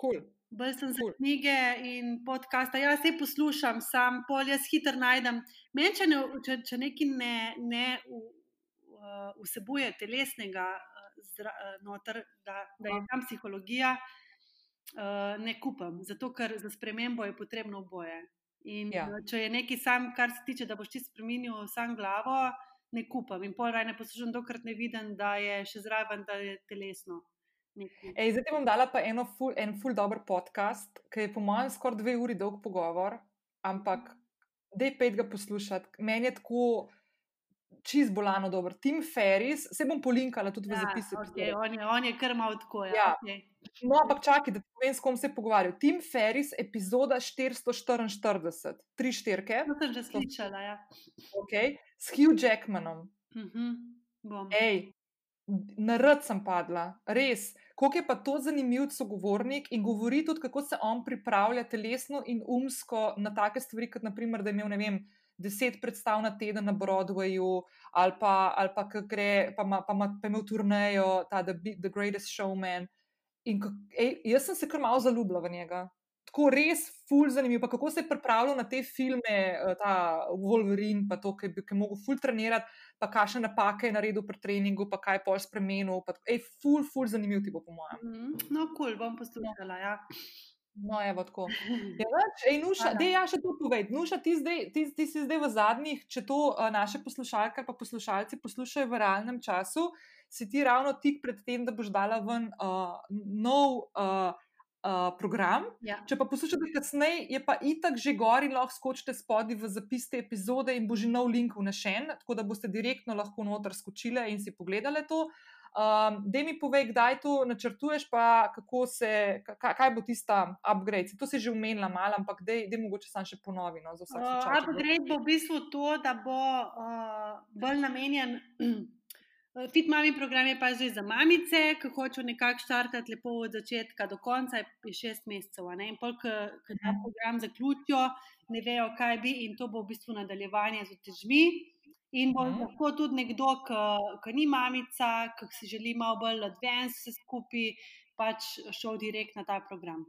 Speaker 1: Cool.
Speaker 2: Bolj sem za cool. knjige in podcaste. Ja, vse poslušam, sam pol jaz hitro najdem. Meni, če, ne, če, če nekaj ne, ne v, uh, vsebuje telesnega uh, zra, uh, noter, da, da je tam psihologija, uh, ne kupam. Zato, ker za spremembo je potrebno oboje. In
Speaker 1: Ja.
Speaker 2: ja. če je nekaj sam, kar se tiče, da boš ti spremenil sam glavo, ne kupam. In pol raj ne poslušam, dokler ne vidim, da je še zraven, da je telesno.
Speaker 1: Ej, zdaj ti bom dala pa eno ful, en ful dober podcast, ki je po mojem skoraj dve uri dolg pogovor, ampak dej pet ga poslušati. Meni je tako čist bolano dober. Tim Ferris, se bom polinkala tudi v zapisu.
Speaker 2: okay, on, je, on je kar malo tako. Ja,
Speaker 1: Ja.
Speaker 2: Okay.
Speaker 1: No, ampak čakaj, da povem, s kom se je pogovarjal. Tim Ferris, epizoda 444, tri štirke,
Speaker 2: To sem že slišala. Ja.
Speaker 1: okay, s Hugh Jackmanom.
Speaker 2: -huh. Bom.
Speaker 1: Ej, narod sem padla, res. Kako je pa to zanimiv sogovornik in govori tudi, kako se on pripravlja telesno in umsko na take stvari, kot naprimer, da je imel, ne vem. Deset predstav na teden na Broadwayu, ali pa, ali pa gre, pa ima, pa ima, pa ima turnejo, ta The, The Greatest Showman. In ej, jaz sem se kar malo zaljubila v njega tako res ful zanimivo. Pa kako se je pripravljal na te filme, eh, ta Wolverine, pa to, ki je, je mogel ful trenirati, pa kakšne napake je naredil pri treningu, pa kaj je pol spremenil. Pa, ej, ful, ful zanimiv ti bo, po mojem.
Speaker 2: Mhm. No, kul, cool, bom poslušala. Ja.
Speaker 1: No, evo tako. Ja, ej, nuša, dej, ja, še to povej. Nuša, ti, zdaj, ti, ti si zdaj v zadnjih, če to uh, naše poslušalke pa poslušalci poslušajo v realnem času, si ti ravno tik pred tem, da boš dala ven uh, nov. Uh, uh, program.
Speaker 2: Ja.
Speaker 1: Če pa poslušate kasneje, je pa itak že gor in lahko skočite spodaj v zapis te epizode in bo že nov link vnešen, tako da boste direktno lahko noter skočili in si pogledali to. Um, da mi povej, kdaj to načrtuješ, pa kako se, kaj, kaj bo tista upgrade. To si že umenila malo, ampak da je mogoče sam še ponovi. No, uh,
Speaker 2: upgrade bo v bistvu to, da bo uh, bolj namenjen Fit mami program je pa že za mamice, ki hočejo nekako štartati lepo od začetka do konca, je šest mesecev. In pol, ki ta mhm. program zaključijo, ne vejo, kaj bi, in to bo v bistvu nadaljevanje z otežmi. In bo mhm. lahko tudi nekdo, ki ni mamica, ki si želi malo bolj advanced, vse skupaj, pač šel direkt na ta program.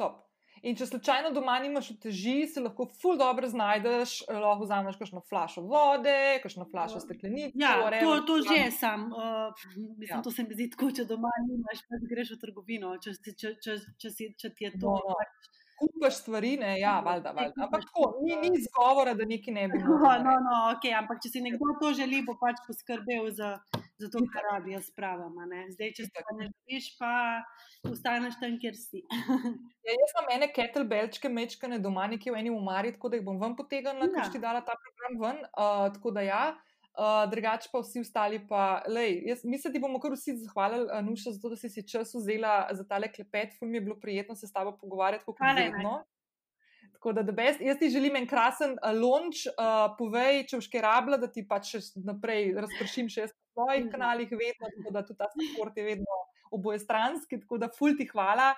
Speaker 1: Top. In če slučajno doma nimaš teži, se lahko ful dobro znajdeš, lahko vzameš kakšno flašo vode, kakšno flašo steklenice.
Speaker 2: Ja, to, to že sam. Uh, mislim, ja. To se mi zdi tako, če doma nimaš, pa greš v trgovino, če, če, če, če, če, če ti je to. No, no. Pač,
Speaker 1: kupaš stvari, ne, ja, valjda, valjda. Ampak tako, ni, ni izgovora, da neki ne bi.
Speaker 2: No, no, no, ok, ampak če si nekdo to želi, bo pač poskrbel za, za to, kar rabi, jaz pravim. Zdaj, če se ne želiš, pa ostaneš tam, kjer si.
Speaker 1: ja, jaz imam ene kettlebellčke, mečkane doma, nekje v eni umari, tako da jih bom ven potegnila, ja. ker ti dala ta program ven. Uh, tako da ja. Uh, drugače pa vsi ostali, pa, lej, jaz mislim, da bomo kar vsi zahvalili, Nuša, za to, da si si čas vzela za tale klepet. Ful mi je bilo prijetno se s tabo pogovarjati, kot vedno. Tako da, da jaz ti želim en krasen uh, launch, uh, povej, če vške rabla, da ti pač naprej razpršim še na svojih mhm. kanalih, vedno, tako da tudi ta sport je vedno oboje stranski. Tako da, ful ti hvala.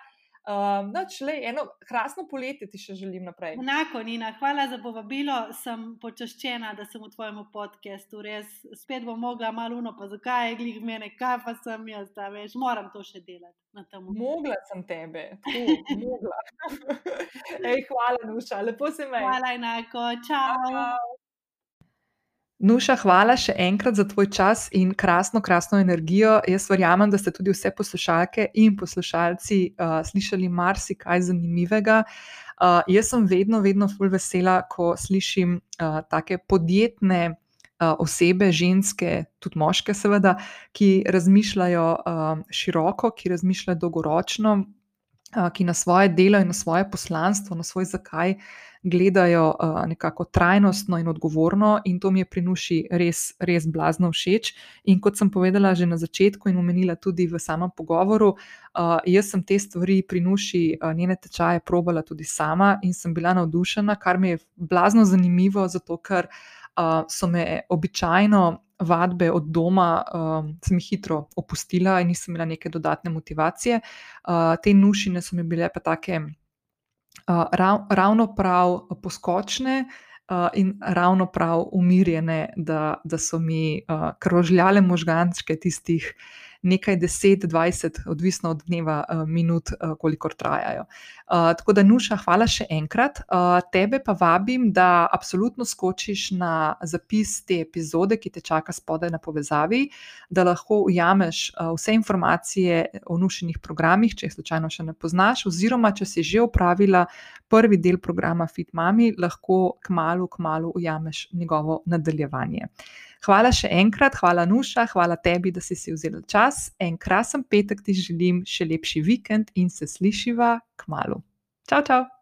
Speaker 1: Um, no, čle, eno krasno poletje ti še želim naprej.
Speaker 2: Enako, Nina, hvala za povabilo. Sem počaščena, da sem v tvojem podkastu. Res spet bom mogla malo uno, pa zakaj je glih mene, kaj pa sem jaz, da veš, moram to še delati.
Speaker 1: Mogla sem tebe, tako, mogla. Ej, hvala, Nuša, lepo se me.
Speaker 2: Hvala, enako, čau. čau.
Speaker 1: Nuša, hvala še enkrat za tvoj čas in krasno, krasno energijo. Jaz verjamem, da ste tudi vse poslušalke in poslušalci uh, slišali marsikaj zanimivega. Uh, jaz sem vedno, vedno fulj vesela, ko slišim uh, take podjetne uh, osebe, ženske, tudi moške, seveda, ki razmišljajo uh, široko, ki razmišljajo dolgoročno, uh, ki na svoje delo in na svoje poslanstvo, na svoj zakaj gledajo uh, nekako trajnostno in odgovorno, in to mi je pri Nuši res, res blazno všeč. In kot sem povedala že na začetku in omenila tudi v samem pogovoru, uh, jaz sem te stvari pri Nuši, uh, njene tečaje, probala tudi sama in sem bila navdušena, kar mi je blazno zanimivo, zato ker uh, so me običajno. Vadbe od doma um, sem jih hitro opustila in nisem imela neke dodatne motivacije. Uh, te nušine so mi bile pa take rav, ravno prav poskočne uh, in ravno prav umirjene, da, da so mi uh, krožljale možgančke tistih nekaj deset, dvajset, odvisno od dneva, uh, minut, uh, kolikor trajajo. Uh, tako da, Nuša, hvala še enkrat. Tebe pa vabim, da absolutno skočiš na zapis te epizode, ki te čaka spodaj na povezavi, da lahko ujameš vse informacije o nušinih programih, če jih slučajno še ne poznaš, oziroma če si že upravila prvi del programa Fit Mami, lahko kmalo, kmalo ujameš njegovo nadaljevanje. Hvala še enkrat, hvala Nuša, hvala tebi, da si si vzela čas. En krasen petek ti želim, še lepši vikend in se slišiva k malu. Čau, čau!